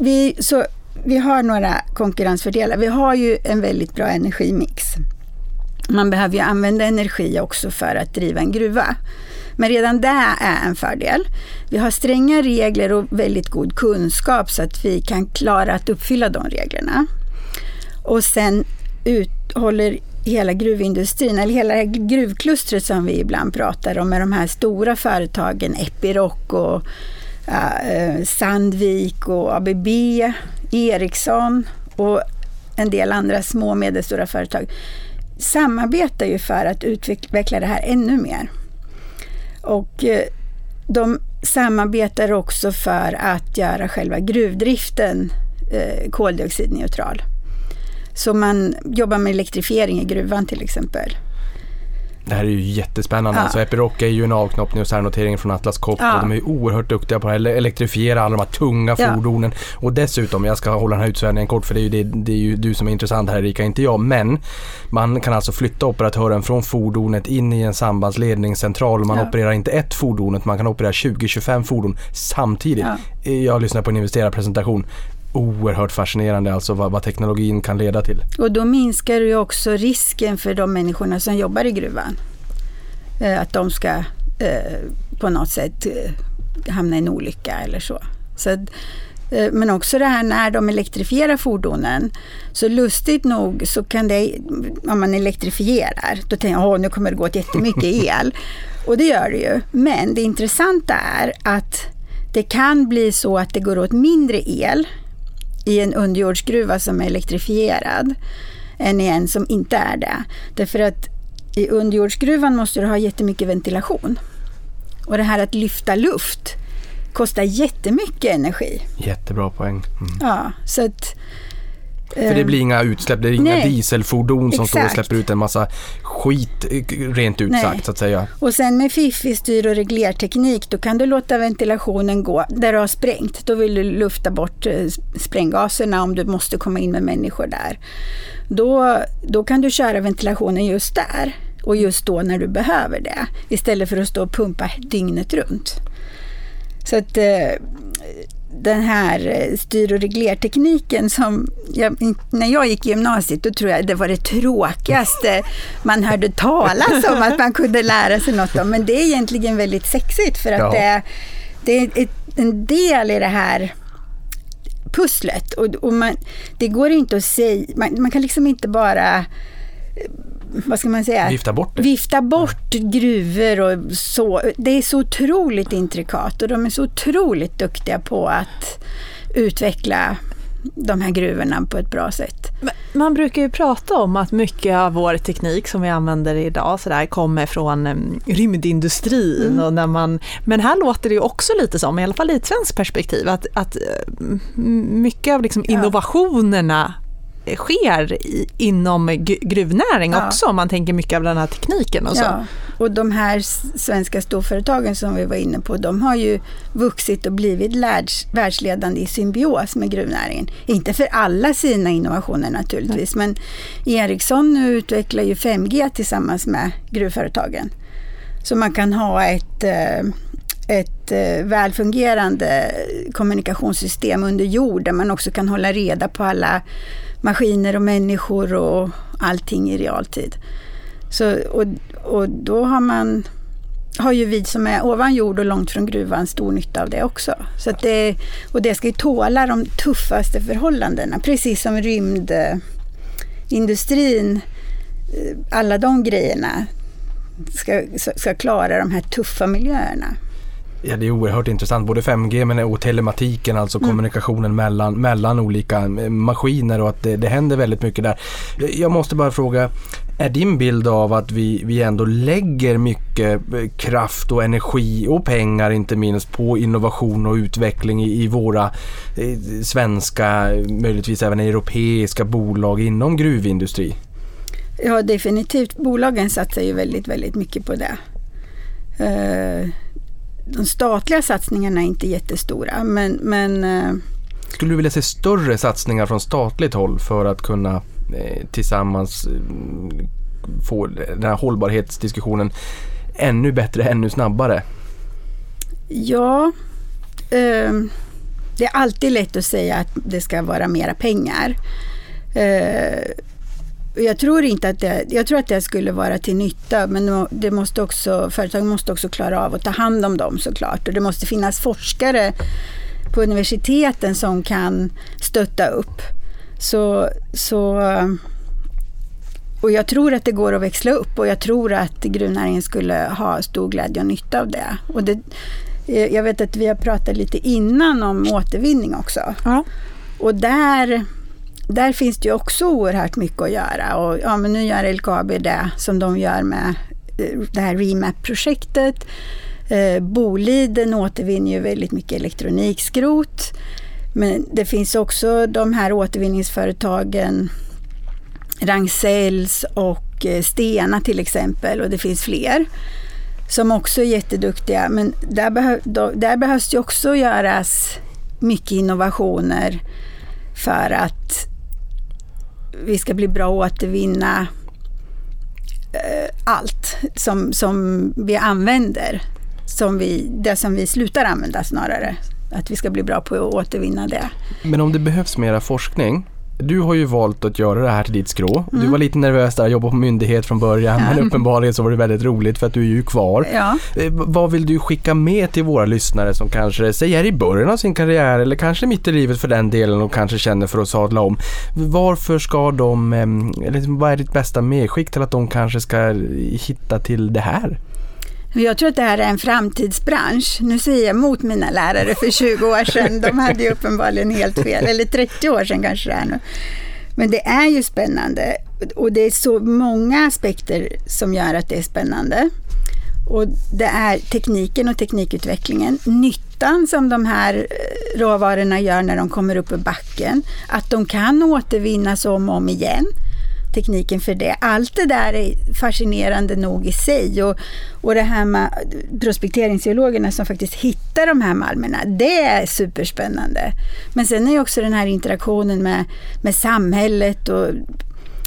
vi, så, vi har några konkurrensfördelar. Vi har ju en väldigt bra energimix. Man behöver ju använda energi också för att driva en gruva. Men redan det är en fördel. Vi har stränga regler och väldigt god kunskap så att vi kan klara att uppfylla de reglerna. Och sen ut, håller hela gruvindustrin, eller hela gruvklustret som vi ibland pratar om med de här stora företagen, Epiroc och uh, Sandvik och ABB, Ericsson och en del andra små och medelstora företag samarbetar ju för att utveckla det här ännu mer. Och eh, de samarbetar också för att göra själva gruvdriften eh, koldioxidneutral. Så man jobbar med elektrifiering i gruvan till exempel. Det här är ju jättespännande. Ja. Alltså Epiroc är ju en avknoppning och särnotering från Atlas Copco. Ja. De är ju oerhört duktiga på att elektrifiera alla de här tunga ja. fordonen. Och dessutom, jag ska hålla den här utsvävningen kort för det är, ju, det, det är ju du som är intressant här Erika, inte jag. Men man kan alltså flytta operatören från fordonet in i en sambandsledningscentral. Man opererar inte ett fordon, man kan operera 20-25 fordon samtidigt. Jag lyssnar på en investerarpresentation oerhört fascinerande alltså vad, vad, teknologin kan leda till. Och då minskar ju också risken för de människorna som jobbar i gruvan. Eh, att de ska eh, på något sätt eh, hamna i en olycka eller så. så eh, men också det här när de elektrifierar fordonen. Så lustigt nog så kan det, om man elektrifierar, då tänker jag att nu kommer det gå åt jättemycket el. Och det gör det ju. Men det intressanta är att det kan bli så att det går åt mindre el i en underjordsgruva som är elektrifierad än i en som inte är det. Därför att i underjordsgruvan måste du ha jättemycket ventilation. Och det här att lyfta luft kostar jättemycket energi. Jättebra poäng. Mm. Ja, så att, För det eh, blir inga utsläpp, det är inga Nej, dieselfordon som står och exakt. släpper ut en massa skit, eh, rent ut Nej. sagt så att säga. Och sen med fiffig styr och reglerteknik, då kan du låta ventilationen gå där du har sprängt. Då vill du lufta bort eh, spränggaserna om du måste komma in med människor där. Då, då kan du köra ventilationen just där och just då när du behöver det. Istället för att stå och pumpa dygnet runt. Så att den här eh, styr och reglertekniken som jag, när jag gick i gymnasiet då tror jag det var det tråkigaste man hörde talas om att man kunde lära sig något om. Men det är egentligen väldigt sexigt för att Ja. det, det är en del i det här pusslet. Och, och man, det går inte att säga, man, man kan liksom inte bara vad ska man säga? Vifta bort det. Vifta bort gruvor och så. Det är så otroligt intrikat och de är så otroligt duktiga på att utveckla de här gruvorna på ett bra sätt. Man brukar ju prata om att mycket av vår teknik som vi använder idag så där, kommer från em, rymdindustrin. Mm. Och när man, men här låter det ju också lite som, i alla fall i ett svenskt perspektiv, att, att eh, mycket av liksom innovationerna sker i, inom gruvnäring Ja. också, om man tänker mycket av den här tekniken och så. Ja, och de här svenska storföretagen som vi var inne på, de har ju vuxit och blivit världs, världsledande i symbios med gruvnäringen. Inte för alla sina innovationer naturligtvis, men Ericsson utvecklar ju 5G tillsammans med gruvföretagen. Så man kan ha ett, eh, ett eh, välfungerande kommunikationssystem under jord där man också kan hålla reda på alla maskiner och människor och allting i realtid. Så, och, och då har man har ju vi som är ovan jord och långt från gruvan stor nytta av det också. Så att det, och det ska ju tåla de tuffaste förhållandena, precis som rymdindustrin, eh, alla de grejerna ska, ska klara de här tuffa miljöerna. Ja, det är oerhört intressant. Både 5G men och telematiken, alltså Mm. kommunikationen mellan, mellan olika eh, maskiner och att det, det händer väldigt mycket där. Jag måste bara fråga, är din bild av att vi, vi ändå lägger mycket eh, kraft och energi och pengar inte minst på innovation och utveckling i, i våra eh, svenska, möjligtvis även europeiska bolag inom gruvindustri? Ja, definitivt. Bolagen satsar ju väldigt, väldigt mycket på det. Eh, De statliga satsningarna är inte jättestora, men, men eh, Skulle du vilja se större satsningar från statligt håll för att kunna eh, tillsammans eh, få den här hållbarhetsdiskussionen ännu bättre, ännu snabbare? ja, eh, det är alltid lätt att säga att det ska vara mera pengar. Jag tror inte att det, jag tror att det skulle vara till nytta, men det måste också, företagen måste också klara av att ta hand om dem såklart. Och det måste finnas forskare på universiteten som kan stötta upp. Så, så, och jag tror att det går att växla upp och jag tror att gruvnäringen skulle ha stor glädje och nytta av det. Och det jag vet att vi har pratat lite innan om återvinning också. Ja. Och där, där finns det ju också oerhört mycket att göra. Och ja, men nu gör LKAB det som de gör med eh, det här REMAP-projektet. Eh, Boliden återvinner ju väldigt mycket elektronikskrot. Men det finns också de här återvinningsföretagen Ragn-Sells och eh, Stena till exempel och det finns fler som också är jätteduktiga. Men där, behö, där behövs det också göras mycket innovationer för att vi ska bli bra att återvinna eh, allt som, som vi använder. Som vi, det som vi slutar använda snarare. Att vi ska bli bra på att återvinna det. Men om det behövs mera forskning du har ju valt att göra det här till ditt skrå. Du Mm. var lite nervös där, jobbade på myndighet från början Ja. men uppenbarligen så var det väldigt roligt för att du är ju kvar. Ja. Eh, Vad vill du skicka med till våra lyssnare som kanske, säg är i början av sin karriär eller kanske mitt i livet för den delen och kanske känner för att sadla om. Varför ska de, em, eller liksom, vad är ditt bästa medskick till att de kanske ska hitta till det här? Jag tror att det här är en framtidsbransch. Nu säger jag mot mina lärare för 20 år sedan. De hade ju uppenbarligen helt fel. Eller 30 år sedan kanske det är nu. Men det är ju spännande. Och det är så många aspekter som gör att det är spännande. Och det är tekniken och teknikutvecklingen, nyttan som de här eh, råvarorna gör när de kommer upp ur backen, att de kan återvinnas om och om igen tekniken för det. Allt det där är fascinerande nog i sig och, och det här med prospekteringsgeologerna som faktiskt hittar de här malmerna, det är superspännande. Men sen är ju också den här interaktionen med, med samhället och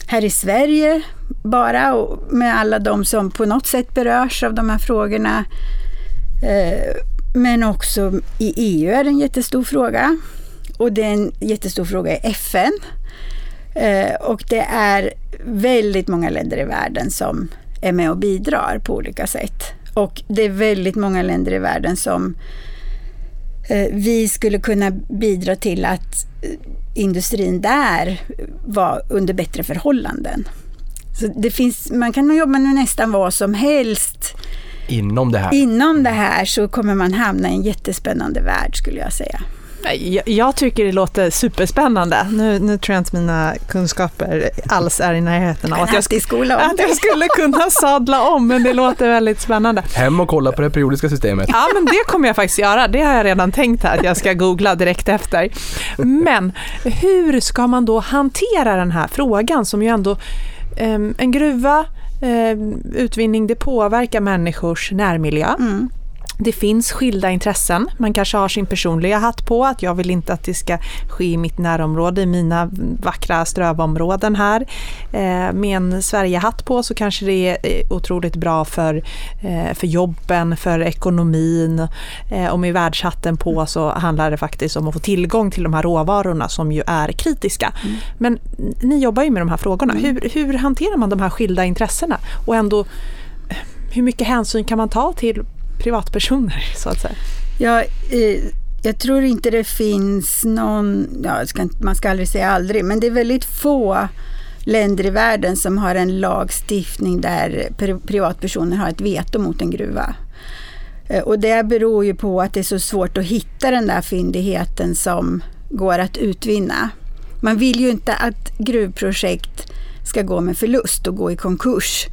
här i Sverige bara och med alla de som på något sätt berörs av de här frågorna. Eh, men också i EU är det en jättestor fråga och det är en jättestor fråga i FN. Eh, och det är väldigt många länder i världen som är med och bidrar på olika sätt. Och det är väldigt många länder i världen som eh, vi skulle kunna bidra till att eh, industrin där var under bättre förhållanden. Så det finns, man kan jobba med nästan vad som helst. Inom det här? Inom det här så kommer man hamna i en jättespännande värld skulle jag säga. Jag, jag tycker det låter superspännande. Nu, nu tror jag inte mina kunskaper alls är i närheten av att jag, att jag skulle kunna sadla om, men det låter väldigt spännande. Hem och kolla på det periodiska systemet. Ja, men det kommer jag faktiskt göra. Det har jag redan tänkt här, att jag ska googla direkt efter. Men hur ska man då hantera den här frågan som ju ändå ehm, en gruva, ehm, utvinning, det påverkar människors närmiljö. Mm. Det finns skilda intressen. Man kanske har sin personliga hatt på, att jag vill inte att det ska ske i mitt närområde, i mina vackra strövområden här. Eh, med en Sverigehatt på så kanske det är eh, otroligt bra för, eh, för jobben, för ekonomin. Och med världshatten på så handlar det faktiskt om att få tillgång till de här råvarorna som ju är kritiska. Mm. Men ni jobbar ju med de här frågorna. Mm. Hur, hur hanterar man de här skilda intressena? Och ändå, hur mycket hänsyn kan man ta till privatpersoner så att säga? Ja, eh, jag tror inte det finns någon, ja, ska, man ska aldrig säga aldrig, men det är väldigt få länder i världen som har en lagstiftning där privatpersoner har ett veto mot en gruva. Eh, och det beror ju på att det är så svårt att hitta den där fyndigheten som går att utvinna. Man vill ju inte att gruvprojekt ska gå med förlust och gå i konkurs.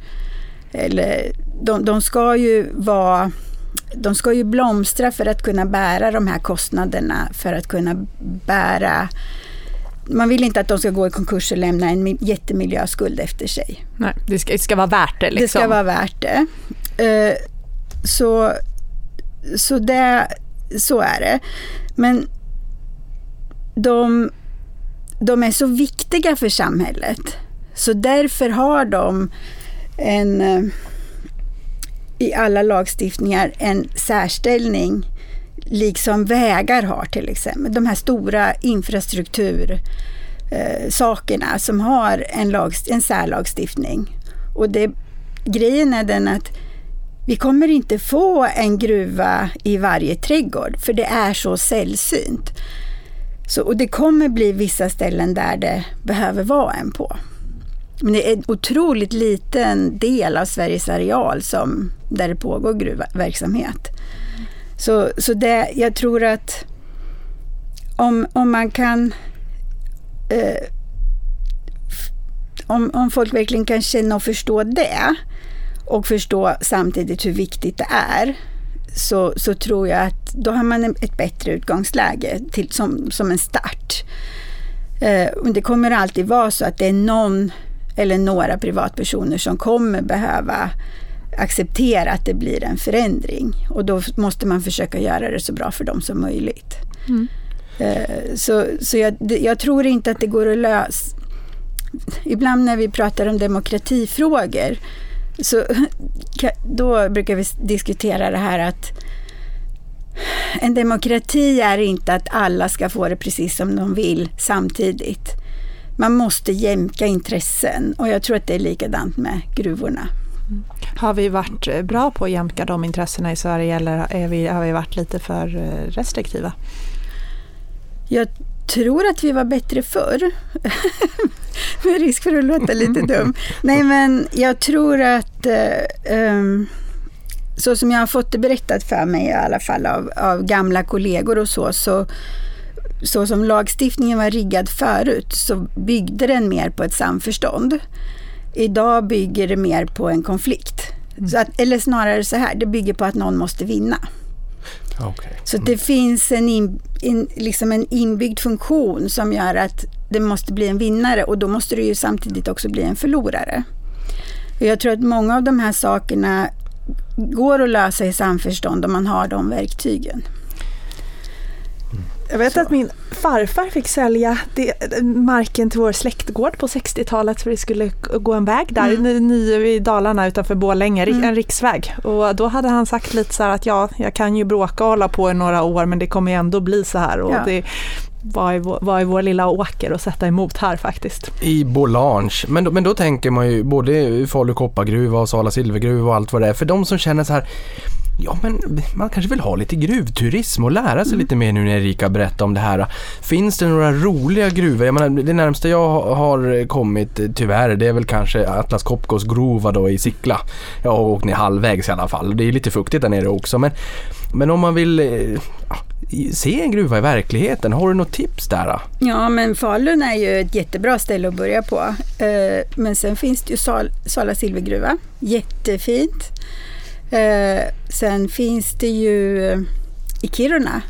Eller, de, de ska ju vara de ska ju blomstra för att kunna bära de här kostnaderna, för att kunna bära man vill inte att de ska gå i konkurs och lämna en jättemiljöskuld efter sig. Nej, det ska, det ska vara värt det. Liksom. Det ska vara värt det. Eh, så, så, det, så är det. Men de, de är så viktiga för samhället. Så därför har de en eh, i alla lagstiftningar en särställning, liksom vägar har till exempel. De här stora infrastruktursakerna eh, som har en, lag, en särlagstiftning. Och det, grejen är den att vi kommer inte få en gruva i varje trädgård, för det är så sällsynt. Så, och det kommer bli vissa ställen där det behöver vara en på. Men det är en otroligt liten del av Sveriges areal som, där det pågår gruvverksamhet. Så, så det, jag tror att om, om man kan eh, om, om folk verkligen kan känna och förstå det och förstå samtidigt hur viktigt det är så, så tror jag att då har man ett bättre utgångsläge till, som, som en start. Eh, det kommer alltid vara så att det är någon eller några privatpersoner som kommer behöva acceptera att det blir en förändring. Och då måste man försöka göra det så bra för dem som möjligt. Mm. Eh, så så jag, jag, tror inte att det går att lösa... Ibland när vi pratar om demokratifrågor så då brukar vi diskutera det här att en demokrati är inte att alla ska få det precis som de vill samtidigt man måste jämka intressen och jag tror att det är likadant med gruvorna. Mm. Har vi varit eh, bra på att jämka de intressena i Sverige eller vi, har vi varit lite för eh, restriktiva? Jag tror att vi var bättre förr. med risk för att låta lite dum. Nej men jag tror att um, så som jag har fått det berättat för mig i alla fall av, av gamla kollegor och så, så så som lagstiftningen var riggad förut så byggde den mer på ett samförstånd. Idag bygger det mer på en konflikt. Mm. Att, eller snarare så här, det bygger på att någon måste vinna. Okay. Så det finns en, in, in, liksom en inbyggd funktion som gör att det måste bli en vinnare och då måste det ju samtidigt också bli en förlorare. Jag tror att många av de här sakerna går att lösa i samförstånd om man har de verktygen. Jag vet så. att min farfar fick sälja det, marken till vår släktgård på 60-talet för det skulle gå en väg där mm. ny, i Dalarna utanför Borlänge, mm. en riksväg. Och då hade han sagt lite så här att ja, jag kan ju bråka och hålla på i några år men det kommer ju ändå bli så här. Och ja. det, vad är, vår, vad är vår lilla åker och sätta emot här faktiskt. I Bolange, men då, men då tänker man ju både Falu koppargruva och Sala silvergruva och allt vad det är. För de som känner så här, ja men man kanske vill ha lite gruvturism och lära sig mm. lite mer nu när Erika berättar om det här. Finns det några roliga gruvor? Jag menar, det närmsta jag har kommit tyvärr det är väl kanske Atlas Copcos grova då i Sickla. Jag har åkt ner halvvägs i alla fall. Det är lite fuktigt där nere också men, men om man vill ja, se en gruva i verkligheten, har du något tips där? Ja men Falun är ju ett jättebra ställe att börja på. Eh, men sen finns det ju Sala silvergruva, jättefint. Eh, sen finns det ju eh, i Kiruna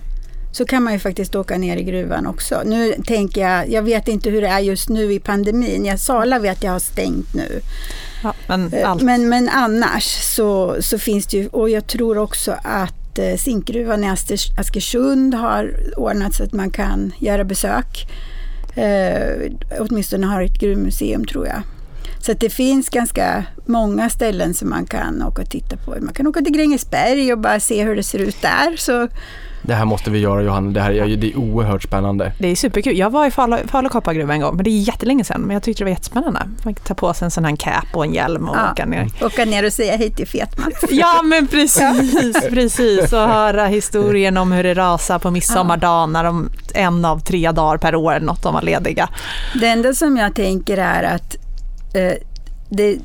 så kan man ju faktiskt åka ner i gruvan också. Nu tänker jag, jag vet inte hur det är just nu i pandemin. Jag Sala vet jag har stängt nu. Ja, men, eh, men, men, annars så, så finns det ju, och jag tror också att zinkgruvan i Askersund har ordnat så att man kan göra besök. Eh, åtminstone har ett gruvmuseum tror jag. Så det finns ganska många ställen som man kan åka och titta på. Man kan åka till Grängesberg och bara se hur det ser ut där. Så det här måste vi göra Johanna, det, här, det är oerhört spännande. Det är superkul. Jag var i Falu, koppargruva en gång, men det är jättelänge sedan. Men jag tyckte det var jättespännande. Man kan ta på sig en sån här cap och en hjälm och ja, åka ner. Åka ner och säga hej till Fetman. Ja men precis, precis. Och höra historien om hur det rasar på midsommardagen när de en av tre dagar per år något de var lediga. Det enda som jag tänker är att eh, det,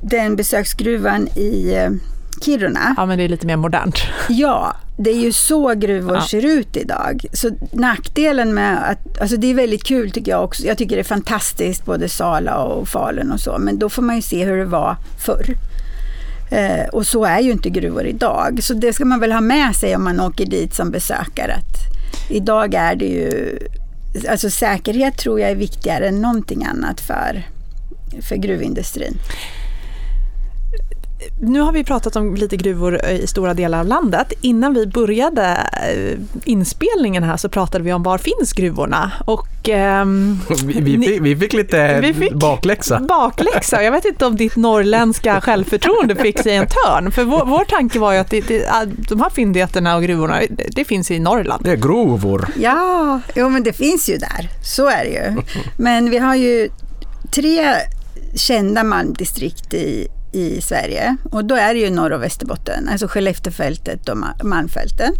den besöksgruvan i eh, Kiruna. Ja, men det är lite mer modernt. Ja, det är ju så gruvor ja. ser ut idag. Så nackdelen med att, alltså det är väldigt kul tycker jag också. Jag tycker det är fantastiskt, både Sala och Falun och så, men då får man ju se hur det var förr. Eh, och så är ju inte gruvor idag. Så det ska man väl ha med sig om man åker dit som besökare. Att idag är det ju, alltså säkerhet tror jag är viktigare än någonting annat för för gruvindustrin. Nu har vi pratat om lite gruvor i stora delar av landet. Innan vi började eh, inspelningen här så pratade vi om var finns gruvorna? Och, um, vi, vi, fick, vi, fick, lite vi fick bakläxa. Bakläxa. Jag vet inte om ditt norrländska självförtroende fick sig en törn. För vår, vår tanke var ju att det, det, de här fyndigheterna och gruvorna, det, det finns i Norrland. Det är gruvor. Ja, jo, men det finns ju där. Så är det ju. Men vi har ju tre kända malmdistrikt i, i Sverige. Och då är det ju Norr och Västerbotten, alltså Skelleftefältet och Malmfälten.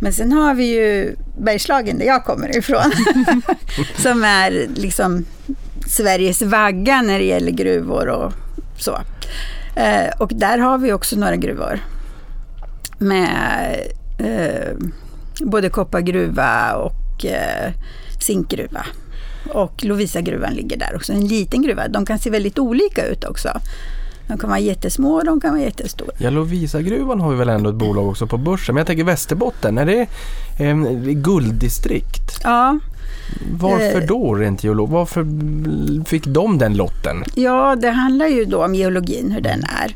Men sen har vi ju Bergslagen där jag kommer ifrån. som är liksom Sveriges vagga när det gäller gruvor och så. Eh, och där har vi också några gruvor. Med eh, både koppargruva och eh, zinkgruva. Och Lovisa-gruvan ligger där också, en liten gruva. De kan se väldigt olika ut också. De kan vara jättesmå och de kan vara jättestora. Ja, Lovisa-gruvan har vi väl ändå ett bolag också på börsen. Men jag tänker Västerbotten, är det eh, gulddistrikt? Ja. Varför då rent geolog? Varför fick de den lotten? Ja, det handlar ju då om geologin, hur den är.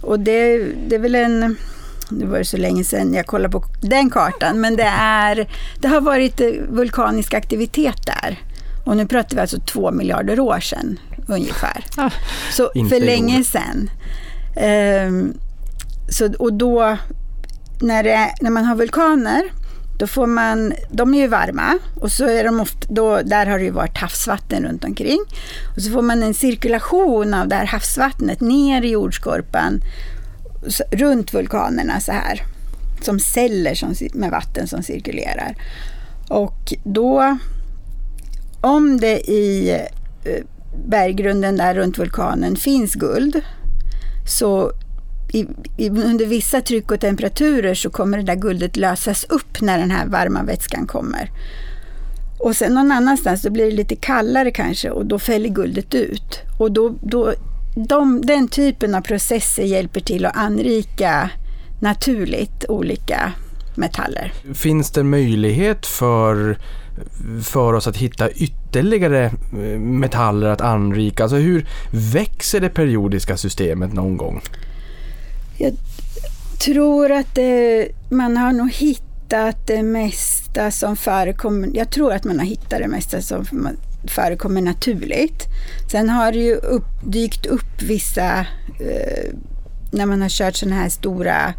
Och det, det är väl en nu var det så länge sedan jag kollade på den kartan, men det, är, det har varit vulkanisk aktivitet där. Och nu pratar vi alltså två miljarder år sedan ungefär. Ah, så för länge sedan. Um, så, och då, när, det, när man har vulkaner, då får man, de är ju varma och så är de ofta, då, där har det ju varit havsvatten runt omkring. Och så får man en cirkulation av det här havsvattnet ner i jordskorpan runt vulkanerna så här. Som celler som, med vatten som cirkulerar. Och då, om det i eh, berggrunden där runt vulkanen finns guld, så i, i, under vissa tryck och temperaturer så kommer det där guldet lösas upp när den här varma vätskan kommer. Och sen någon annanstans då blir det lite kallare kanske och då fäller guldet ut. Och då, då de, den typen av processer hjälper till att anrika naturligt olika metaller. Finns det möjlighet för, för oss att hitta ytterligare eh, metaller att anrika? Alltså hur växer det periodiska systemet någon gång? Jag tror att det, man har nog hittat det mesta som förekommer. Jag tror att man har hittat det mesta som förekommer naturligt. Sen har det ju upp, dykt upp vissa, eh, när man har kört sådana här stora,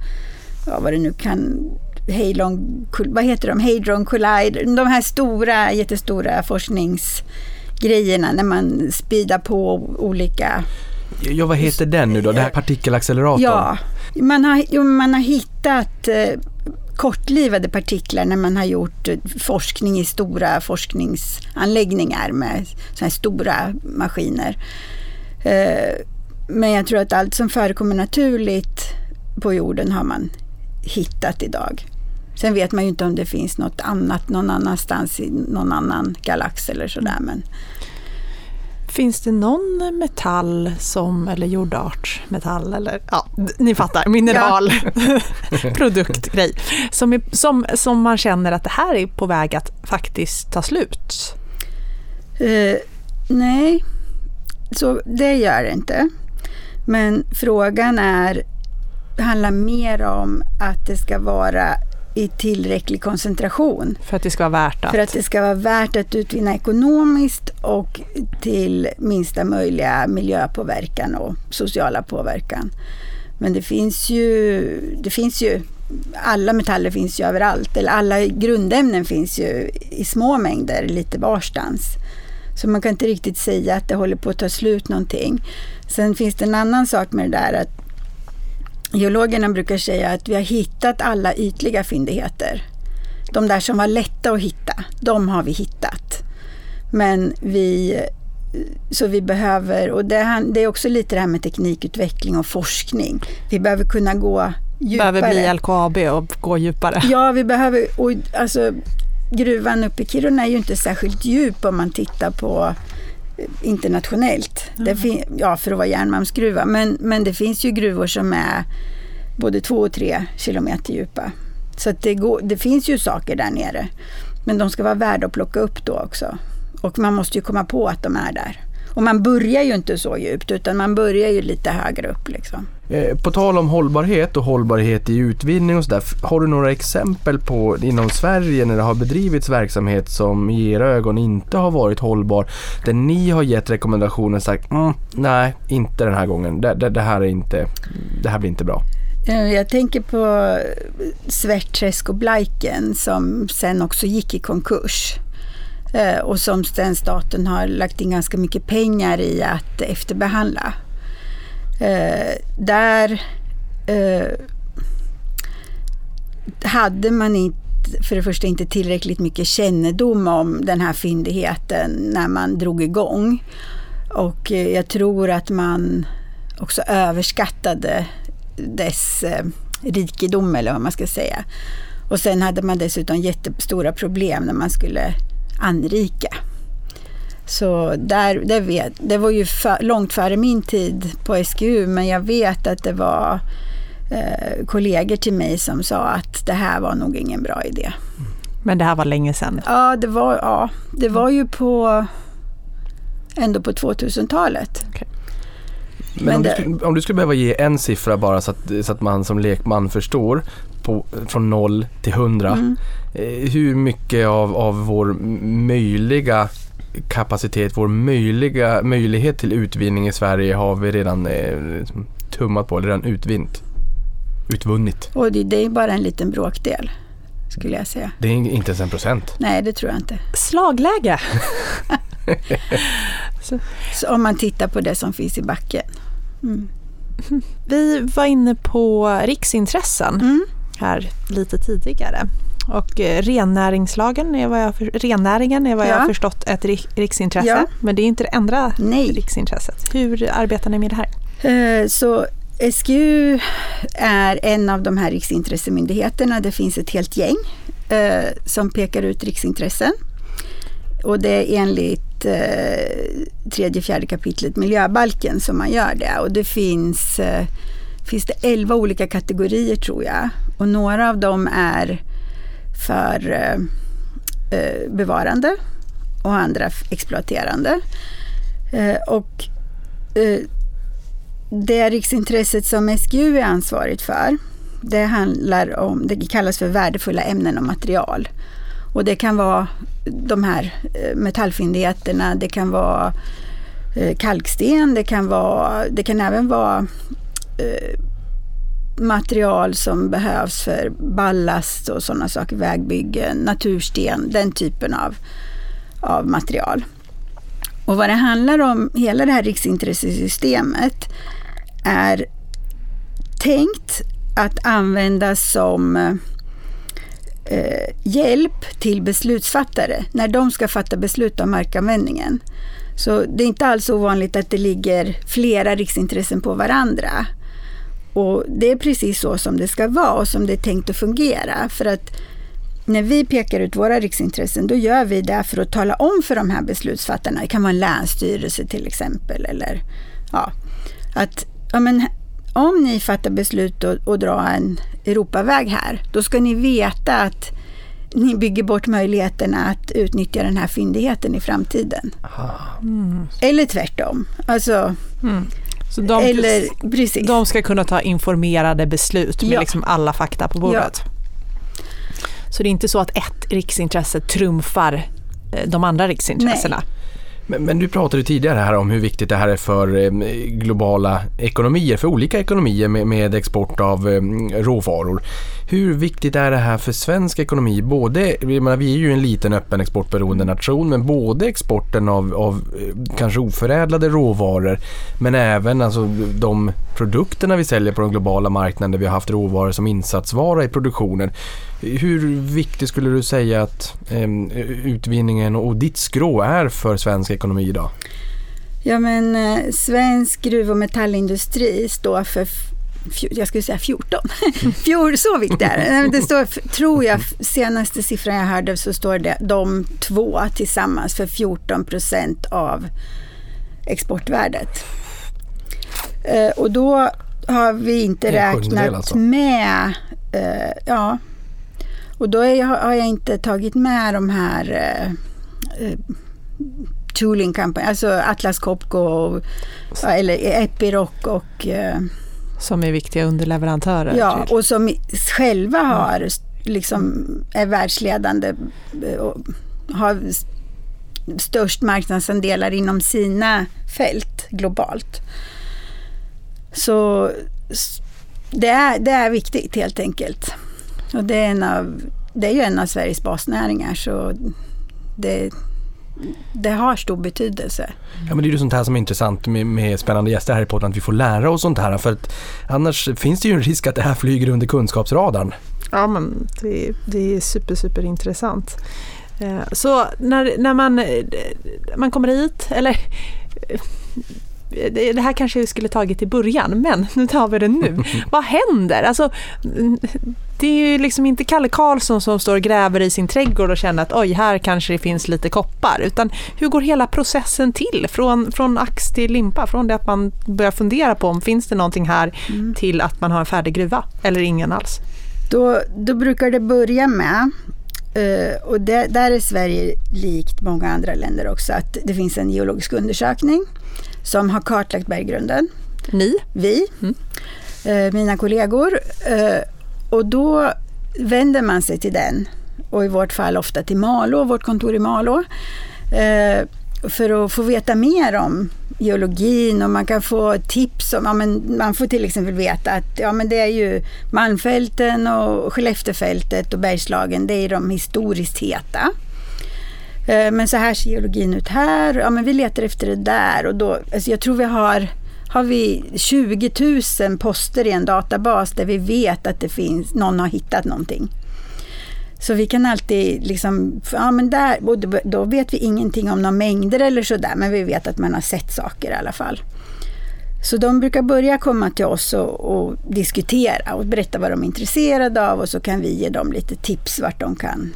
ja, vad det nu kan, Heilong, vad heter de, Hadron Collider, de här stora, jättestora forskningsgrejerna när man speedar på olika Ja, vad heter den nu då? Det här partikelacceleratorn? Ja, man har, man har hittat eh, kortlivade partiklar när man har gjort eh, forskning i stora forskningsanläggningar med sådana här stora maskiner. Eh, men jag tror att allt som förekommer naturligt på jorden har man hittat idag. Sen vet man ju inte om det finns något annat någon annanstans i någon annan galax eller sådär. Men Finns det någon metall som, eller jordartsmetall eller ja, ni fattar, mineral, produktgrej, som, som, som man känner att det här är på väg att faktiskt ta slut? Uh, nej, så det gör det inte. Men frågan är, handlar mer om att det ska vara i tillräcklig koncentration. För att det ska vara värt att? För att det ska vara värt att utvinna ekonomiskt och till minsta möjliga miljöpåverkan och sociala påverkan. Men det finns ju, det finns ju alla metaller finns ju överallt, eller alla grundämnen finns ju i små mängder lite varstans. Så man kan inte riktigt säga att det håller på att ta slut någonting. Sen finns det en annan sak med det där att Geologerna brukar säga att vi har hittat alla ytliga fyndigheter. De där som var lätta att hitta, de har vi hittat. Men vi, så vi behöver, och det, är också lite det här med teknikutveckling och forskning. Vi behöver kunna gå djupare. Behöver bli LKAB och gå djupare. Ja, vi behöver, och alltså gruvan uppe i Kiruna är ju inte särskilt djup om man tittar på internationellt. Mm. Det ja, för att vara järnmalmsgruva. Men, men det finns ju gruvor som är både två och tre kilometer djupa. Så det, går, det finns ju saker där nere. Men de ska vara värda att plocka upp då också. Och man måste ju komma på att de är där. Och man börjar ju inte så djupt utan man börjar ju lite högre upp. Liksom. Eh, på tal om hållbarhet och hållbarhet i utvinning och sådär. Har du några exempel på inom Sverige när det har bedrivits verksamhet som i era ögon inte har varit hållbar? Där ni har gett rekommendationer och sagt mm, nej, inte den här gången. Det, det, det, här är inte, det här blir inte bra. Eh, jag tänker på Svärtträsk och Blaiken som sen också gick i konkurs. Eh, och som sen staten har lagt in ganska mycket pengar i att efterbehandla. Eh, där eh, hade man inte för det första inte tillräckligt mycket kännedom om den här fyndigheten när man drog igång. Och eh, jag tror att man också överskattade dess eh, rikedom eller vad man ska säga. Och sen hade man dessutom jättestora problem när man skulle anrika. Så där, där vet, det var ju för, långt före min tid på SGU men jag vet att det var eh, kollegor till mig som sa att det här var nog ingen bra idé. Men det här var länge sedan? Ja, det var, ja, det var ju på ändå på 2000-talet. Okay. Men, Men om, du skulle, om, du skulle, behöva ge en siffra bara så att, så att man som lekman förstår på, från 0 till 100. Mm. Eh, hur mycket av, av vår möjliga kapacitet, vår möjliga, möjlighet till utvinning i Sverige har vi redan eh, tummat på, eller redan utvint, utvunnit. Och det, det är bara en liten bråkdel skulle jag säga. Det är inte ens en procent? Nej, det tror jag inte. Slagläge! så. så. om man tittar på det som finns i backen. Mm. Vi var inne på riksintressen mm. här lite tidigare. Och eh, rennäringslagen är vad jag, rennäringen är vad ja. jag har förstått ett riksintresse. Ja. Men det är inte det enda Nej. riksintresset. Hur arbetar ni med det här? Eh, så SGU är en av de här riksintressemyndigheterna. Det finns ett helt gäng eh, som pekar ut riksintressen. Och det är enligt eh, tredje, fjärde kapitlet miljöbalken som man gör det. Och det finns, eh, finns det elva olika kategorier tror jag. Och några av dem är för eh, eh bevarande och andra exploaterande. Eh, och eh, det riksintresset som SGU är ansvarigt för, det handlar om, det kallas för värdefulla ämnen och material. Och det kan vara de här eh, metallfyndigheterna, det kan vara eh, kalksten, det kan, vara, det kan även vara eh, material som behövs för ballast och sådana saker, vägbyggen, natursten, den typen av, av material. Och vad det handlar om, hela det här riksintressesystemet är tänkt att användas som eh, hjälp till beslutsfattare när de ska fatta beslut om markanvändningen. Så det är inte alls ovanligt att det ligger flera riksintressen på varandra. Och det är precis så som det ska vara och som det är tänkt att fungera. För att när vi pekar ut våra riksintressen, då gör vi det för att tala om för de här beslutsfattarna, det kan vara en länsstyrelse till exempel, eller ja, att ja, men, om ni fattar beslut att, att dra en Europaväg här, då ska ni veta att ni bygger bort möjligheterna att utnyttja den här fyndigheten i framtiden. Mm. Eller tvärtom. Alltså, mm. Så de, eller, precis. de ska kunna ta informerade beslut med ja. liksom alla fakta på bordet? Ja. Så det är inte så att ett riksintresse trumfar eh, de andra riksintressena? Nej. Men, men, du pratade tidigare här om hur viktigt det här är för eh, globala ekonomier, för olika ekonomier med, med export av eh, råvaror. Hur viktigt är det här för svensk ekonomi? Både, menar, vi är ju en liten öppen exportberoende nation, men både exporten av, av eh, kanske oförädlade råvaror, men även alltså, de produkterna vi säljer på den globala marknaden där vi har haft råvaror som insatsvara i produktionen. Hur viktigt skulle du säga att eh, utvinningen och ditt skrå är för svensk ekonomi idag? Ja men eh, svensk gruv och metallindustri står för jag skulle säga 14. Fjol, så viktigt är det. Det står, tror jag, senaste siffran jag hörde så står det de två tillsammans för 14 procent av exportvärdet. Eh, och då har vi inte räknat alltså. med, eh, ja, och då är, har jag inte tagit med de här eh, eh tooling company, alltså Atlas Copco och, eller Epiroc och eh, som är viktiga underleverantörer? Ja, och som själva har, liksom, är världsledande eh, och har störst marknadsandelar inom sina fält globalt. Så det är, det är viktigt helt enkelt. Och det är, en av, det är ju en av Sveriges basnäringar så det, det har stor betydelse. Ja men det är ju sånt här som är intressant med, med spännande gäster här i podden, att vi får lära oss sånt här. För att annars finns det ju en risk att det här flyger under kunskapsradarn. Ja men det, det är super, super intressant. Eh, så när, när man, eh, man kommer hit, eller det här kanske vi skulle tagit i början, men nu tar vi det nu. Vad händer? Alltså, det är ju liksom inte Kalle Karlsson som står och gräver i sin trädgård och känner att oj, här kanske det finns lite koppar. Utan hur går hela processen till? Från, från ax till limpa, från det att man börjar fundera på om finns det någonting här mm. till att man har en färdig gruva eller ingen alls. Då, då brukar det börja med Uh, och det, där är Sverige likt många andra länder också, att det finns en geologisk undersökning som har kartlagt berggrunden. Ni? Vi, mm. uh, mina kollegor. Uh, och då vänder man sig till den och i vårt fall ofta till Malå, vårt kontor i Malå. Eh, för att få veta mer om geologin och man kan få tips om, ja, men man får till exempel veta att ja, men det är ju Malmfälten och Skelleftefältet och Bergslagen, det är de historiskt heta. Eh, men så här ser geologin ut här, ja men vi letar efter det där och då, alltså jag tror vi har har vi 20 000 poster i en databas där vi vet att det finns, någon har hittat någonting. Så vi kan alltid liksom, ja men där, då vet vi ingenting om några mängder eller sådär, men vi vet att man har sett saker i alla fall. Så de brukar börja komma till oss och, och, diskutera och berätta vad de är intresserade av och så kan vi ge dem lite tips vart de kan,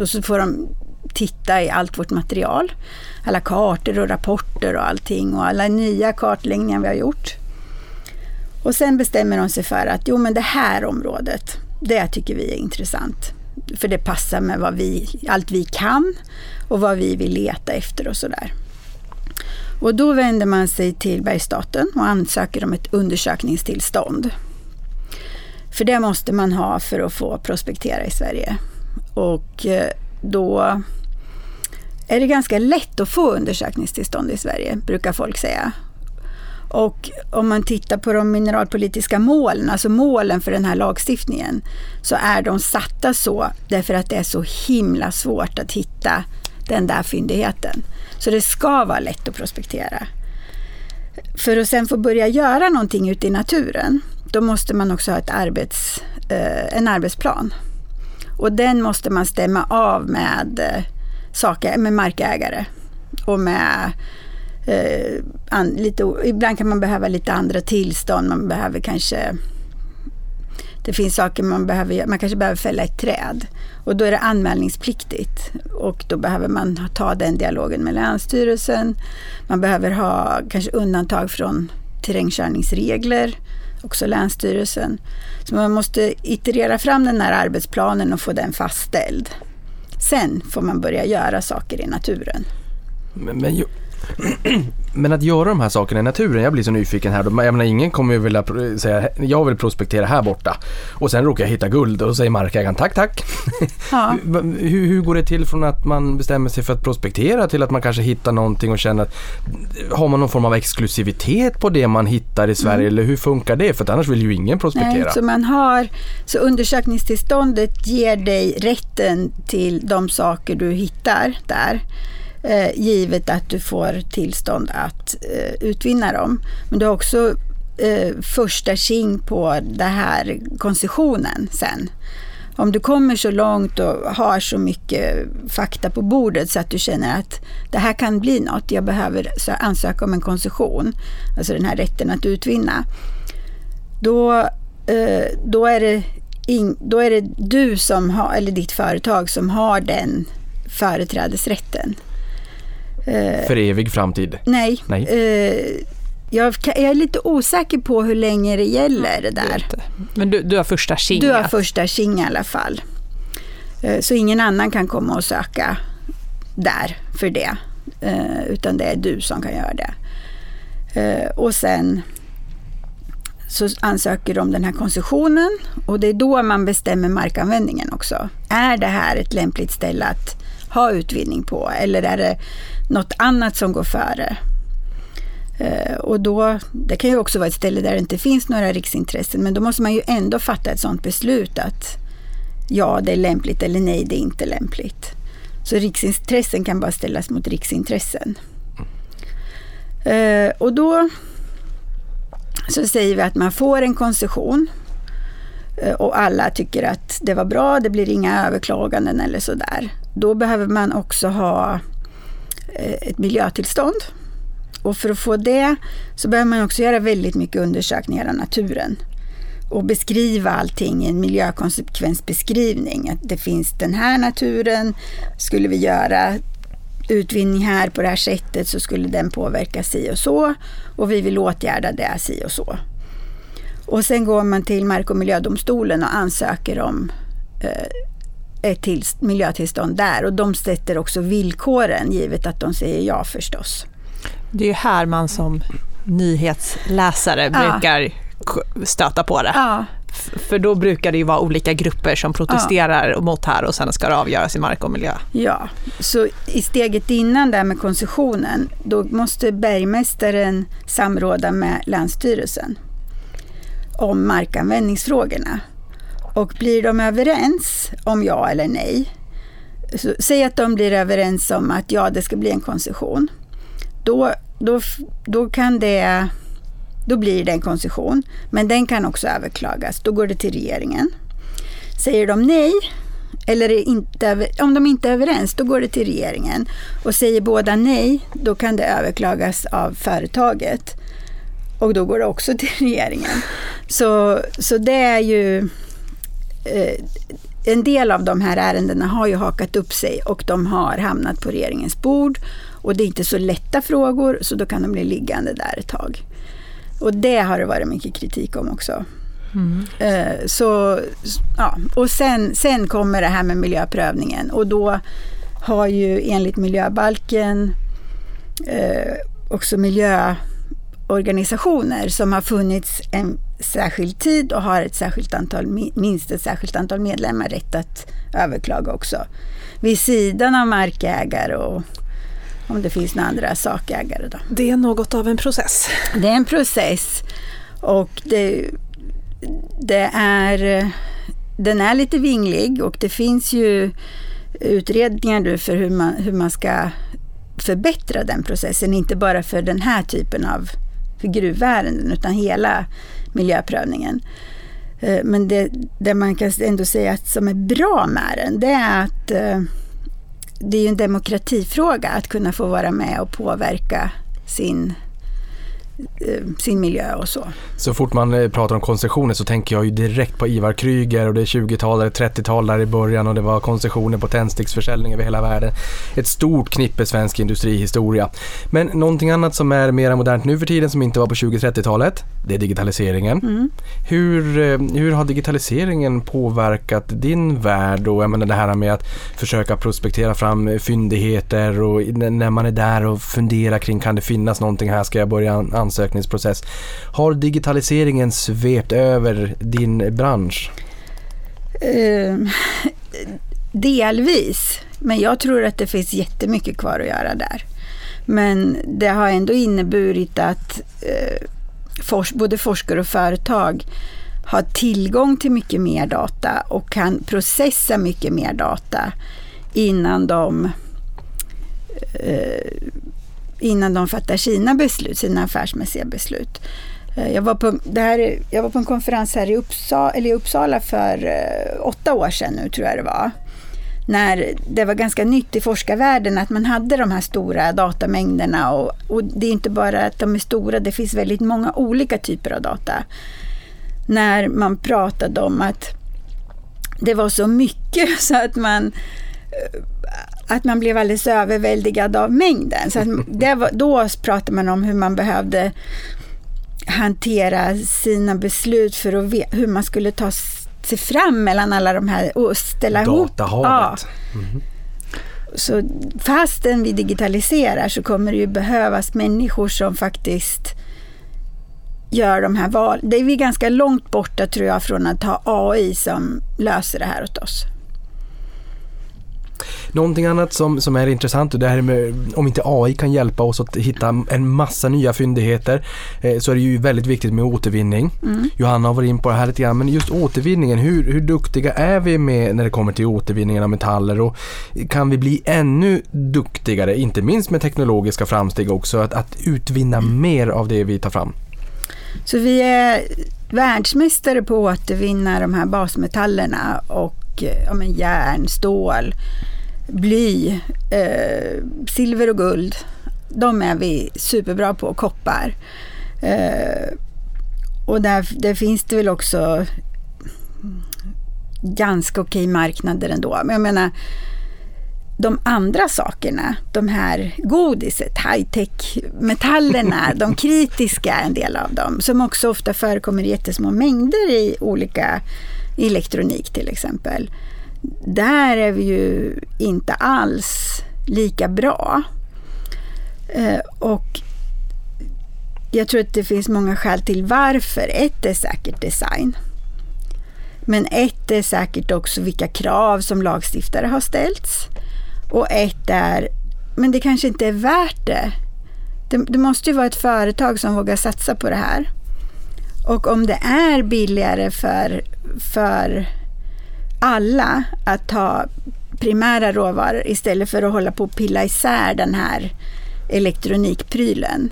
och så får de titta i allt vårt material. Alla kartor och rapporter och allting och alla nya kartläggningar vi har gjort. Och sen bestämmer de sig för att jo men det här området, det tycker vi är intressant. För det passar med vad vi, allt vi kan och vad vi vill leta efter och sådär. Och då vänder man sig till Bergsstaten och ansöker om ett undersökningstillstånd. För det måste man ha för att få prospektera i Sverige. Och eh, då är det ganska lätt att få undersökningstillstånd i Sverige, brukar folk säga. Och om man tittar på de mineralpolitiska målen, alltså målen för den här lagstiftningen, så är de satta så därför att det är så himla svårt att hitta den där fyndigheten. Så det ska vara lätt att prospektera. För att sen få börja göra någonting ute i naturen, då måste man också ha ett arbets, eh, en arbetsplan. Och den måste man stämma av med, eh, saker, med markägare och med eh, an, lite, ibland kan man behöva lite andra tillstånd. Man behöver kanske det finns saker man behöver Man kanske behöver fälla ett träd och då är det anmälningspliktigt och då behöver man ta den dialogen med Länsstyrelsen. Man behöver ha kanske undantag från terrängkörningsregler, också Länsstyrelsen. Så man måste iterera fram den här arbetsplanen och få den fastställd. Sen får man börja göra saker i naturen. Men, men ju, men att göra de här sakerna i naturen, jag blir så nyfiken här. Jag menar, ingen kommer ju vilja säga jag vill prospektera här borta och sen råkar jag hitta guld och då säger markägaren tack tack. Ja. hur, hur, går det till från att man bestämmer sig för att prospektera till att man kanske hittar någonting och känner att har man någon form av exklusivitet på det man hittar i Sverige mm. eller hur funkar det? För annars vill ju ingen prospektera. Nej, så man har, så undersökningstillståndet ger dig rätten till de saker du hittar där Eh, givet att du får tillstånd att eh, utvinna dem. Men du har också eh, första king på den här koncessionen sen. Om du kommer så långt och har så mycket fakta på bordet så att du känner att det här kan bli något, jag behöver ansöka om en koncession, alltså den här rätten att utvinna. Då, eh, då, är det in, då är det du som har, eller ditt företag som har den företrädesrätten. Eh, För evig framtid? Nej. nej. Eh, jag, är lite osäker på hur länge det gäller det där. Men du, du har första tjing? Du har första tjing i alla fall. Eh, så ingen annan kan komma och söka där för det. Utan det är du som kan göra det. Och sen så ansöker de om den här koncessionen och det är då man bestämmer markanvändningen också. Är det här ett lämpligt ställe att ha utvinning på eller är det något annat som går före? Eh, och då, det kan ju också vara ett ställe där det inte finns några riksintressen men då måste man ju ändå fatta ett sådant beslut att ja, det är lämpligt eller nej, det är inte lämpligt. Så riksintressen kan bara ställas mot riksintressen. Eh, och då så säger vi att man får en koncession eh, och alla tycker att det var bra, det blir inga överklaganden eller sådär. Då behöver man också ha eh, ett miljötillstånd. Och för att få det så behöver man också göra väldigt mycket undersökningar av naturen och beskriva allting i en miljökonsekvensbeskrivning. Att det finns den här naturen, skulle vi göra utvinning här på det här sättet så skulle den påverka si och så och vi vill åtgärda det si och så. Och sen går man till Mark och miljödomstolen och ansöker om eh, till, miljötillstånd där och de sätter också villkoren givet att de säger ja förstås. Det är ju här man som nyhetsläsare ja. brukar stöta på det. Ja. För då brukar det ju vara olika grupper som protesterar ja. mot här och sen ska det avgöras i mark och miljö. Ja, så i steget innan där med koncessionen, då måste bergmästaren samråda med Länsstyrelsen om markanvändningsfrågorna. Och blir de överens om ja eller nej, så, säg att de blir överens om att ja, det ska bli en koncession. Då, då, då kan det då blir det en koncession, men den kan också överklagas. Då går det till regeringen. Säger de nej, eller inte, om de inte är överens, då går det till regeringen. Och säger båda nej, då kan det överklagas av företaget. Och då går det också till regeringen. Så, så det är ju... Eh, en del av de här ärendena har ju hakat upp sig och de har hamnat på regeringens bord. Och det är inte så lätta frågor så då kan de bli liggande där ett tag. Och det har det varit mycket kritik om också. Mm. Eh, så, ja. Och sen, sen kommer det här med miljöprövningen och då har ju enligt miljöbalken eh, också miljöorganisationer som har funnits en särskild tid och har ett särskilt antal, minst ett särskilt antal medlemmar rätt att överklaga också. Vid sidan av markägare och om det finns några andra sakägare. Då. Det är något av en process. Det är en process och det, det är, den är lite vinglig och det finns ju utredningar nu för hur man, hur man ska förbättra den processen, inte bara för den här typen av för gruvärenden utan hela miljöprövningen. Eh, men det, det man kan ändå säga att som är bra med den, det är att eh, det är en demokratifråga att kunna få vara med och påverka sin sin miljö och så. Så fort man eh, pratar om koncessioner så tänker jag ju direkt på Ivar Kryger och det är 20-tal eller 30-tal där i början och det var koncessioner på tändsticksförsäljning över hela världen. Ett stort knippe svensk industrihistoria. Men någonting annat som är mer modernt nu för tiden som inte var på 20-30-talet, det är digitaliseringen. Mm. Hur, eh, hur har digitaliseringen påverkat din värld och jag menar det här med att försöka prospektera fram fyndigheter och när man är där och funderar kring kan det finnas någonting här, ska jag börja ansökningsprocess. Har digitaliseringen svept över din bransch? Uh, delvis, men jag tror att det finns jättemycket kvar att göra där. Men det har ändå inneburit att uh, både forskare och företag har tillgång till mycket mer data och kan processa mycket mer data innan de uh, innan de fattar sina beslut, sina affärsmässiga beslut. Eh, jag var, på, det här, jag var på en konferens här i Uppsala, eller i Uppsala för eh, åtta år sedan nu, tror jag det var. När det var ganska nytt i forskarvärlden att man hade de här stora datamängderna. Och, och det är inte bara att de är stora, det finns väldigt många olika typer av data. När man pratade om att det var så mycket så att man eh, att man blev alldeles överväldigad av mängden. Så var, då pratade man om hur man behövde hantera sina beslut för att veta hur man skulle ta sig fram mellan alla de här och ställa ihop. Datahavet. Ja. Mm. Så fastän vi digitaliserar så kommer det ju behövas människor som faktiskt gör de här valen. Det är vi ganska långt borta tror jag från att ha AI som löser det här åt oss. Någonting annat som, som är intressant, och det här med om inte AI kan hjälpa oss att hitta en massa nya fyndigheter eh, så är det ju väldigt viktigt med återvinning. Mm. Johanna har varit in på det här lite grann, men just återvinningen, hur, hur duktiga är vi med när det kommer till återvinningen av metaller och kan vi bli ännu duktigare, inte minst med teknologiska framsteg också, att, att utvinna mm. mer av det vi tar fram? Så vi är världsmästare på att återvinna de här basmetallerna och ja, järn, stål, bly, eh, silver och guld. De är vi superbra på, koppar. Eh, och där, där, finns det väl också ganska okej marknader ändå. Men jag menar, de andra sakerna, de här godiset, high-tech-metallerna, de kritiska, en del av dem, som också ofta förekommer i jättesmå mängder i olika elektronik till exempel. Där är vi ju inte alls lika bra. Eh, och jag tror att det finns många skäl till varför. Ett är säkert design. Men ett är säkert också vilka krav som lagstiftare har ställts. Och ett är, men det kanske inte är värt det. Det, det måste ju vara ett företag som vågar satsa på det här. Och om det är billigare för, för alla att ta primära råvaror istället för att hålla på och pilla isär den här elektronikprylen.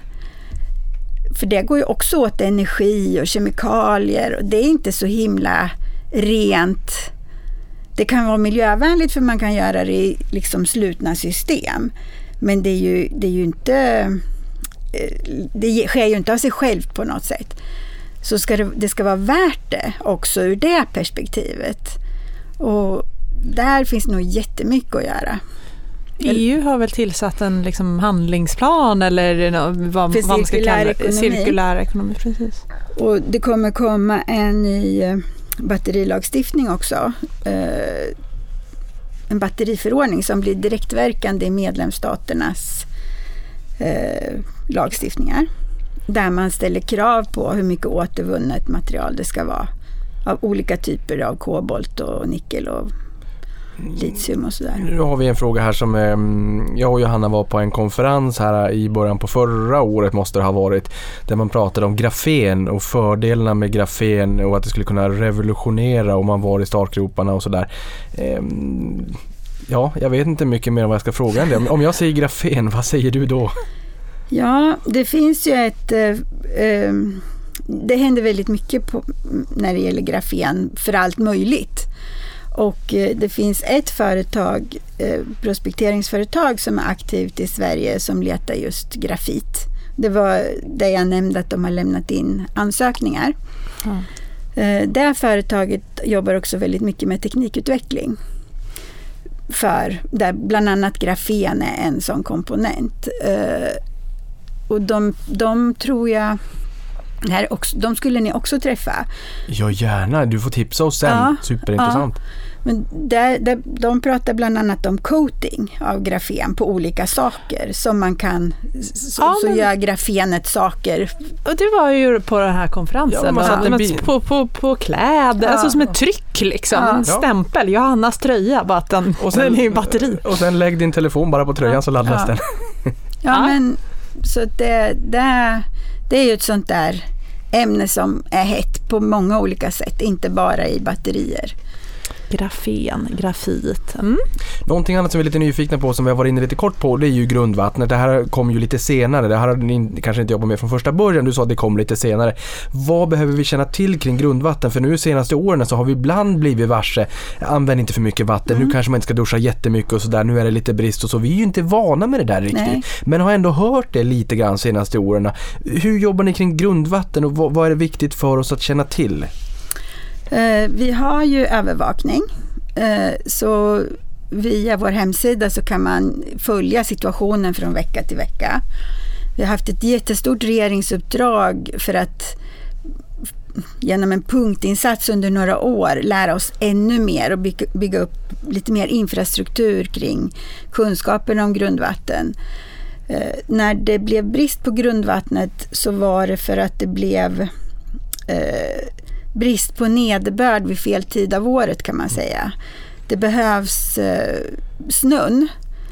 För det går ju också åt energi och kemikalier och det är inte så himla rent. Det kan vara miljövänligt för man kan göra det i liksom slutna system. Men det är ju, det är ju inte eh, det sker ju inte av sig självt på något sätt. Så ska det, det ska vara värt det också ur det perspektivet. Och där finns nog jättemycket att göra. EU har väl tillsatt en liksom handlingsplan eller vad, För vad man ska kalla det. ekonomi. Cirkulär ekonomi. Precis. Och det kommer komma en ny eh, batterilagstiftning också. Eh, En batteriförordning som blir direktverkande i medlemsstaternas eh, lagstiftningar. Där man ställer krav på hur mycket återvunnet material det ska vara. Av olika typer av kobolt och nickel och litium och sådär. Nu har vi en fråga här som eh, jag och Johanna var på en konferens här i början på förra året måste det ha varit. Där man pratade om grafen och fördelarna med grafen och att det skulle kunna revolutionera om man var i startgroparna och sådär. Eh, ja, jag vet inte mycket mer än vad jag ska fråga än det. Om jag säger grafen, vad säger du då? Ja, det finns ju ett... Eh, eh, det händer väldigt mycket på, när det gäller grafen för allt möjligt. Och eh, det finns ett företag, eh, prospekteringsföretag som är aktivt i Sverige som letar just grafit. Det var det jag nämnde att de har lämnat in ansökningar. Eh, det företaget jobbar också väldigt mycket med teknikutveckling. För där bland annat grafen är en sån komponent. Och de, de tror jag, det här är också, de skulle ni också träffa. Ja, gärna. Du får tipsa oss sen. Ja, Superintressant. Men där, där, de pratar bland annat om coating av grafen på olika saker som man kan, så, Ja, så men- gör grafenet saker. Och du var ju på den här konferensen. Ja, man satte på, på, på kläder, Ja. alltså som ett tryck liksom. Ja. En stämpel. Johannas tröja, bara att den, Och sen- den är ju batteri. Och sen lägg din telefon bara på tröjan så laddas Ja. den. Ja, Ja. men så det, det, det är ju ett sånt där ämne som är hett på många olika sätt, inte bara i batterier. Grafen, grafit. Mm. Någonting annat som vi är lite nyfikna på som vi har varit inne lite kort på det är ju grundvattnet. Det här kom ju lite senare. Det här har ni kanske inte jobbat med från första början. Du sa att det kom lite senare. Vad behöver vi känna till kring grundvatten? För nu de senaste åren så har vi ibland blivit varse. Använd inte för mycket vatten. Nu kanske man inte ska duscha jättemycket och sådär. Nu är det lite brist och så. Vi är ju inte vana med det där riktigt. Nej. Men har ändå hört det lite grann senaste åren. Hur jobbar ni kring grundvatten och vad, vad är det viktigt för oss att känna till? Eh, vi har ju övervakning, eh, så via vår hemsida så kan man följa situationen från vecka till vecka. Vi har haft ett jättestort regeringsuppdrag för att genom en punktinsats under några år lära oss ännu mer och bygga, upp lite mer infrastruktur kring kunskapen om grundvatten. Eh, när det blev brist på grundvattnet så var det för att det blev eh, brist på nederbörd vid fel tid av året kan man säga. Det behövs eh, snön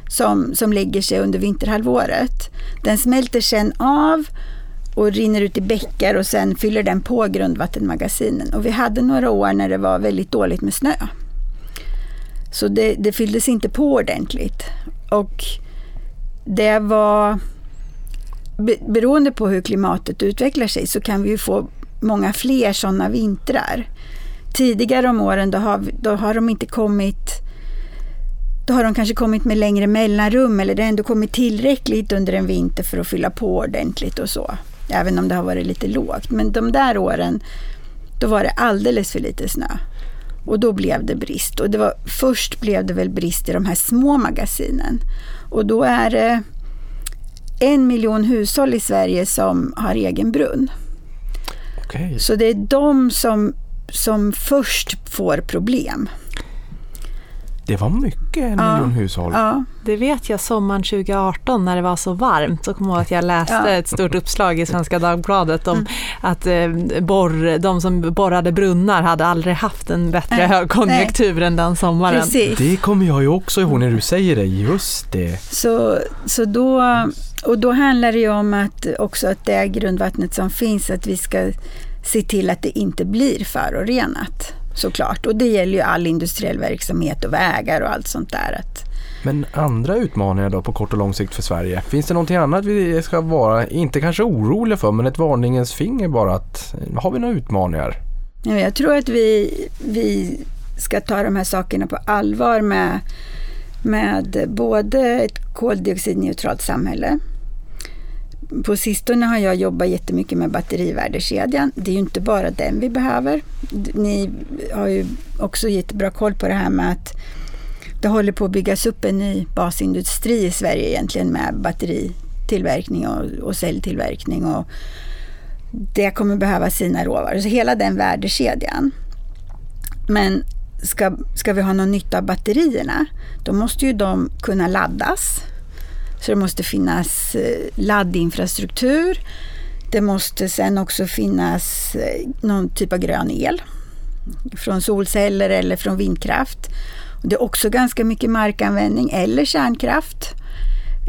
som, som lägger sig under vinterhalvåret. Den smälter sen av och rinner ut i bäckar och sen fyller den på grundvattenmagasinen. Och vi hade några år när det var väldigt dåligt med snö. Så det, det fylldes inte på ordentligt. Och det var beroende på hur klimatet utvecklar sig så kan vi ju få många fler sådana vintrar. Tidigare om åren då har, då har de inte kommit då har de kanske kommit med längre mellanrum eller det har ändå kommit tillräckligt under en vinter för att fylla på ordentligt och så. Även om det har varit lite lågt. Men de där åren, då var det alldeles för lite snö. Och då blev det brist. Och det var, först blev det väl brist i de här små magasinen. Och då är det en miljon hushåll i Sverige som har egen brunn. Okej. Så det är de som, som först får problem. Det var mycket, en Ja. miljon hushåll. Ja, Det vet jag sommaren 2018 när det var så varmt. Så kommer jag ihåg att jag läste Ja. ett stort uppslag i Svenska Dagbladet om att eh, borr, de som borrade brunnar hade aldrig haft en bättre Nej, högkonjunktur än den sommaren. precis. Det kommer jag ju också ihåg när du säger det. Just det. Så, så då, och då handlar det ju om att också att det grundvattnet som finns, att vi ska se till att det inte blir förorenat. Såklart. Och det gäller ju all industriell verksamhet och vägar och allt sånt där. Men andra utmaningar då på kort och lång sikt för Sverige? Finns det någonting annat vi ska vara, inte kanske oroliga för, men ett varningens finger bara att har vi några utmaningar? Ja, Jag tror att vi, vi ska ta de här sakerna på allvar med, med både ett koldioxidneutralt samhälle, på sistone har jag jobbat jättemycket med batterivärdekedjan. Det är ju inte bara den vi behöver. Ni har ju också jättebra koll på det här med att det håller på att byggas upp en ny basindustri i Sverige egentligen med batteritillverkning och, och celltillverkning. Och det kommer behöva sina råvaror. Så hela den värdekedjan. Men ska, ska vi ha någon nytta av batterierna, då måste ju de kunna laddas. Så det måste finnas eh, laddinfrastruktur. Det måste sen också finnas eh, någon typ av grön el från solceller eller från vindkraft. Det är också ganska mycket markanvändning eller kärnkraft.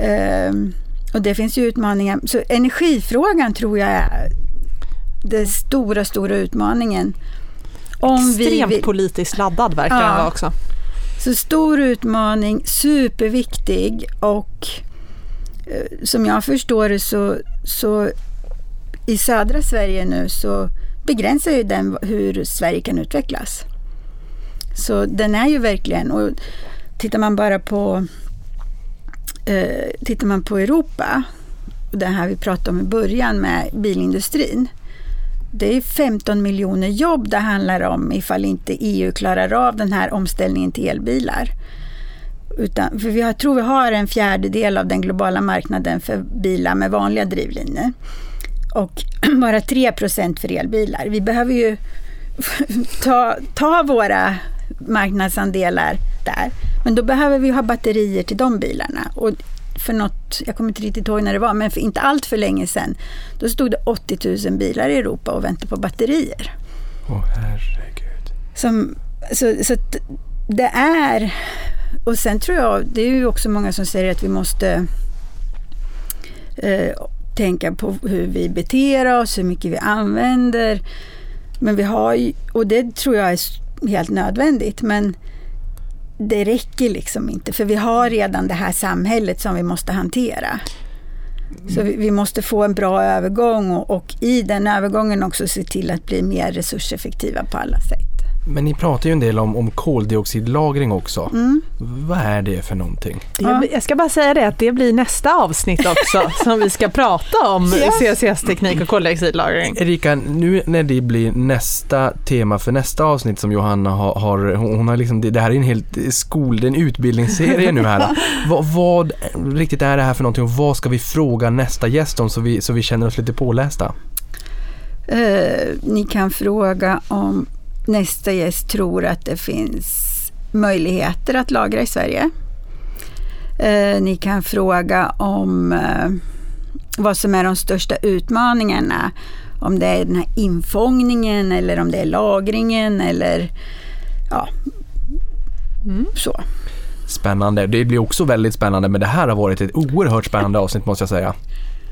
Ehm, och det finns ju utmaningar. Så energifrågan tror jag är den stora, stora utmaningen. Om Extremt vi politiskt laddad verkar ja, den vara också. Så stor utmaning, superviktig och eh, som jag förstår det så, så i södra Sverige nu så begränsar ju den hur Sverige kan utvecklas. Så den är ju verkligen, och tittar man bara på, eh, tittar man på Europa, och det här vi pratade om i början med bilindustrin, det är 15 miljoner jobb det handlar om ifall inte EU klarar av den här omställningen till elbilar. Utan, för vi har, tror vi har en fjärdedel av den globala marknaden för bilar med vanliga drivlinor. Och bara 3% för elbilar. Vi behöver ju ta, ta våra marknadsandelar där. Men då behöver vi ha batterier till de bilarna. Och för något, jag kommer inte riktigt ihåg när det var, men för inte allt för länge sedan, då stod det 80 000 bilar i Europa och väntade på batterier. Åh oh, herregud. Som, så, så det är, och sen tror jag, det är ju också många som säger att vi måste eh, tänka på hur vi beter oss, hur mycket vi använder. Men vi har ju, och det tror jag är helt nödvändigt, men det räcker liksom inte för vi har redan det här samhället som vi måste hantera. Så vi, vi måste få en bra övergång och, och, i den övergången också se till att bli mer resurseffektiva på alla sätt. Men ni pratar ju en del om, om koldioxidlagring också. Mm. Vad är det för någonting? Det, jag ska bara säga det att det blir nästa avsnitt också som vi ska prata om yes. CCS-teknik och koldioxidlagring. Erika, nu när det blir nästa tema för nästa avsnitt som Johanna har, har hon har liksom, det här är en helt skol, en utbildningsserie nu här. vad, vad riktigt är det här för någonting och vad ska vi fråga nästa gäst om så vi, så vi känner oss lite pålästa? Uh, ni kan fråga om nästa gäst tror att det finns möjligheter att lagra i Sverige. Eh, ni kan fråga om eh, vad som är de största utmaningarna. Om det är den här infångningen eller om det är lagringen eller ja, mm. så. Spännande. Det blir också väldigt spännande men det här har varit ett oerhört spännande avsnitt måste jag säga.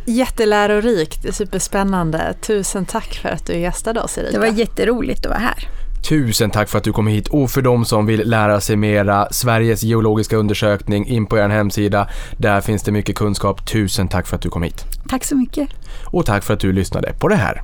Jättelärorikt, superspännande. Tusen tack för att du gästade oss Erika. Det var jätteroligt att vara här. Tusen tack för att du kom hit och för de som vill lära sig mera, Sveriges geologiska undersökning, in på er hemsida. Där finns det mycket kunskap. Tusen tack för att du kom hit. Tack så mycket. Och tack för att du lyssnade på det här.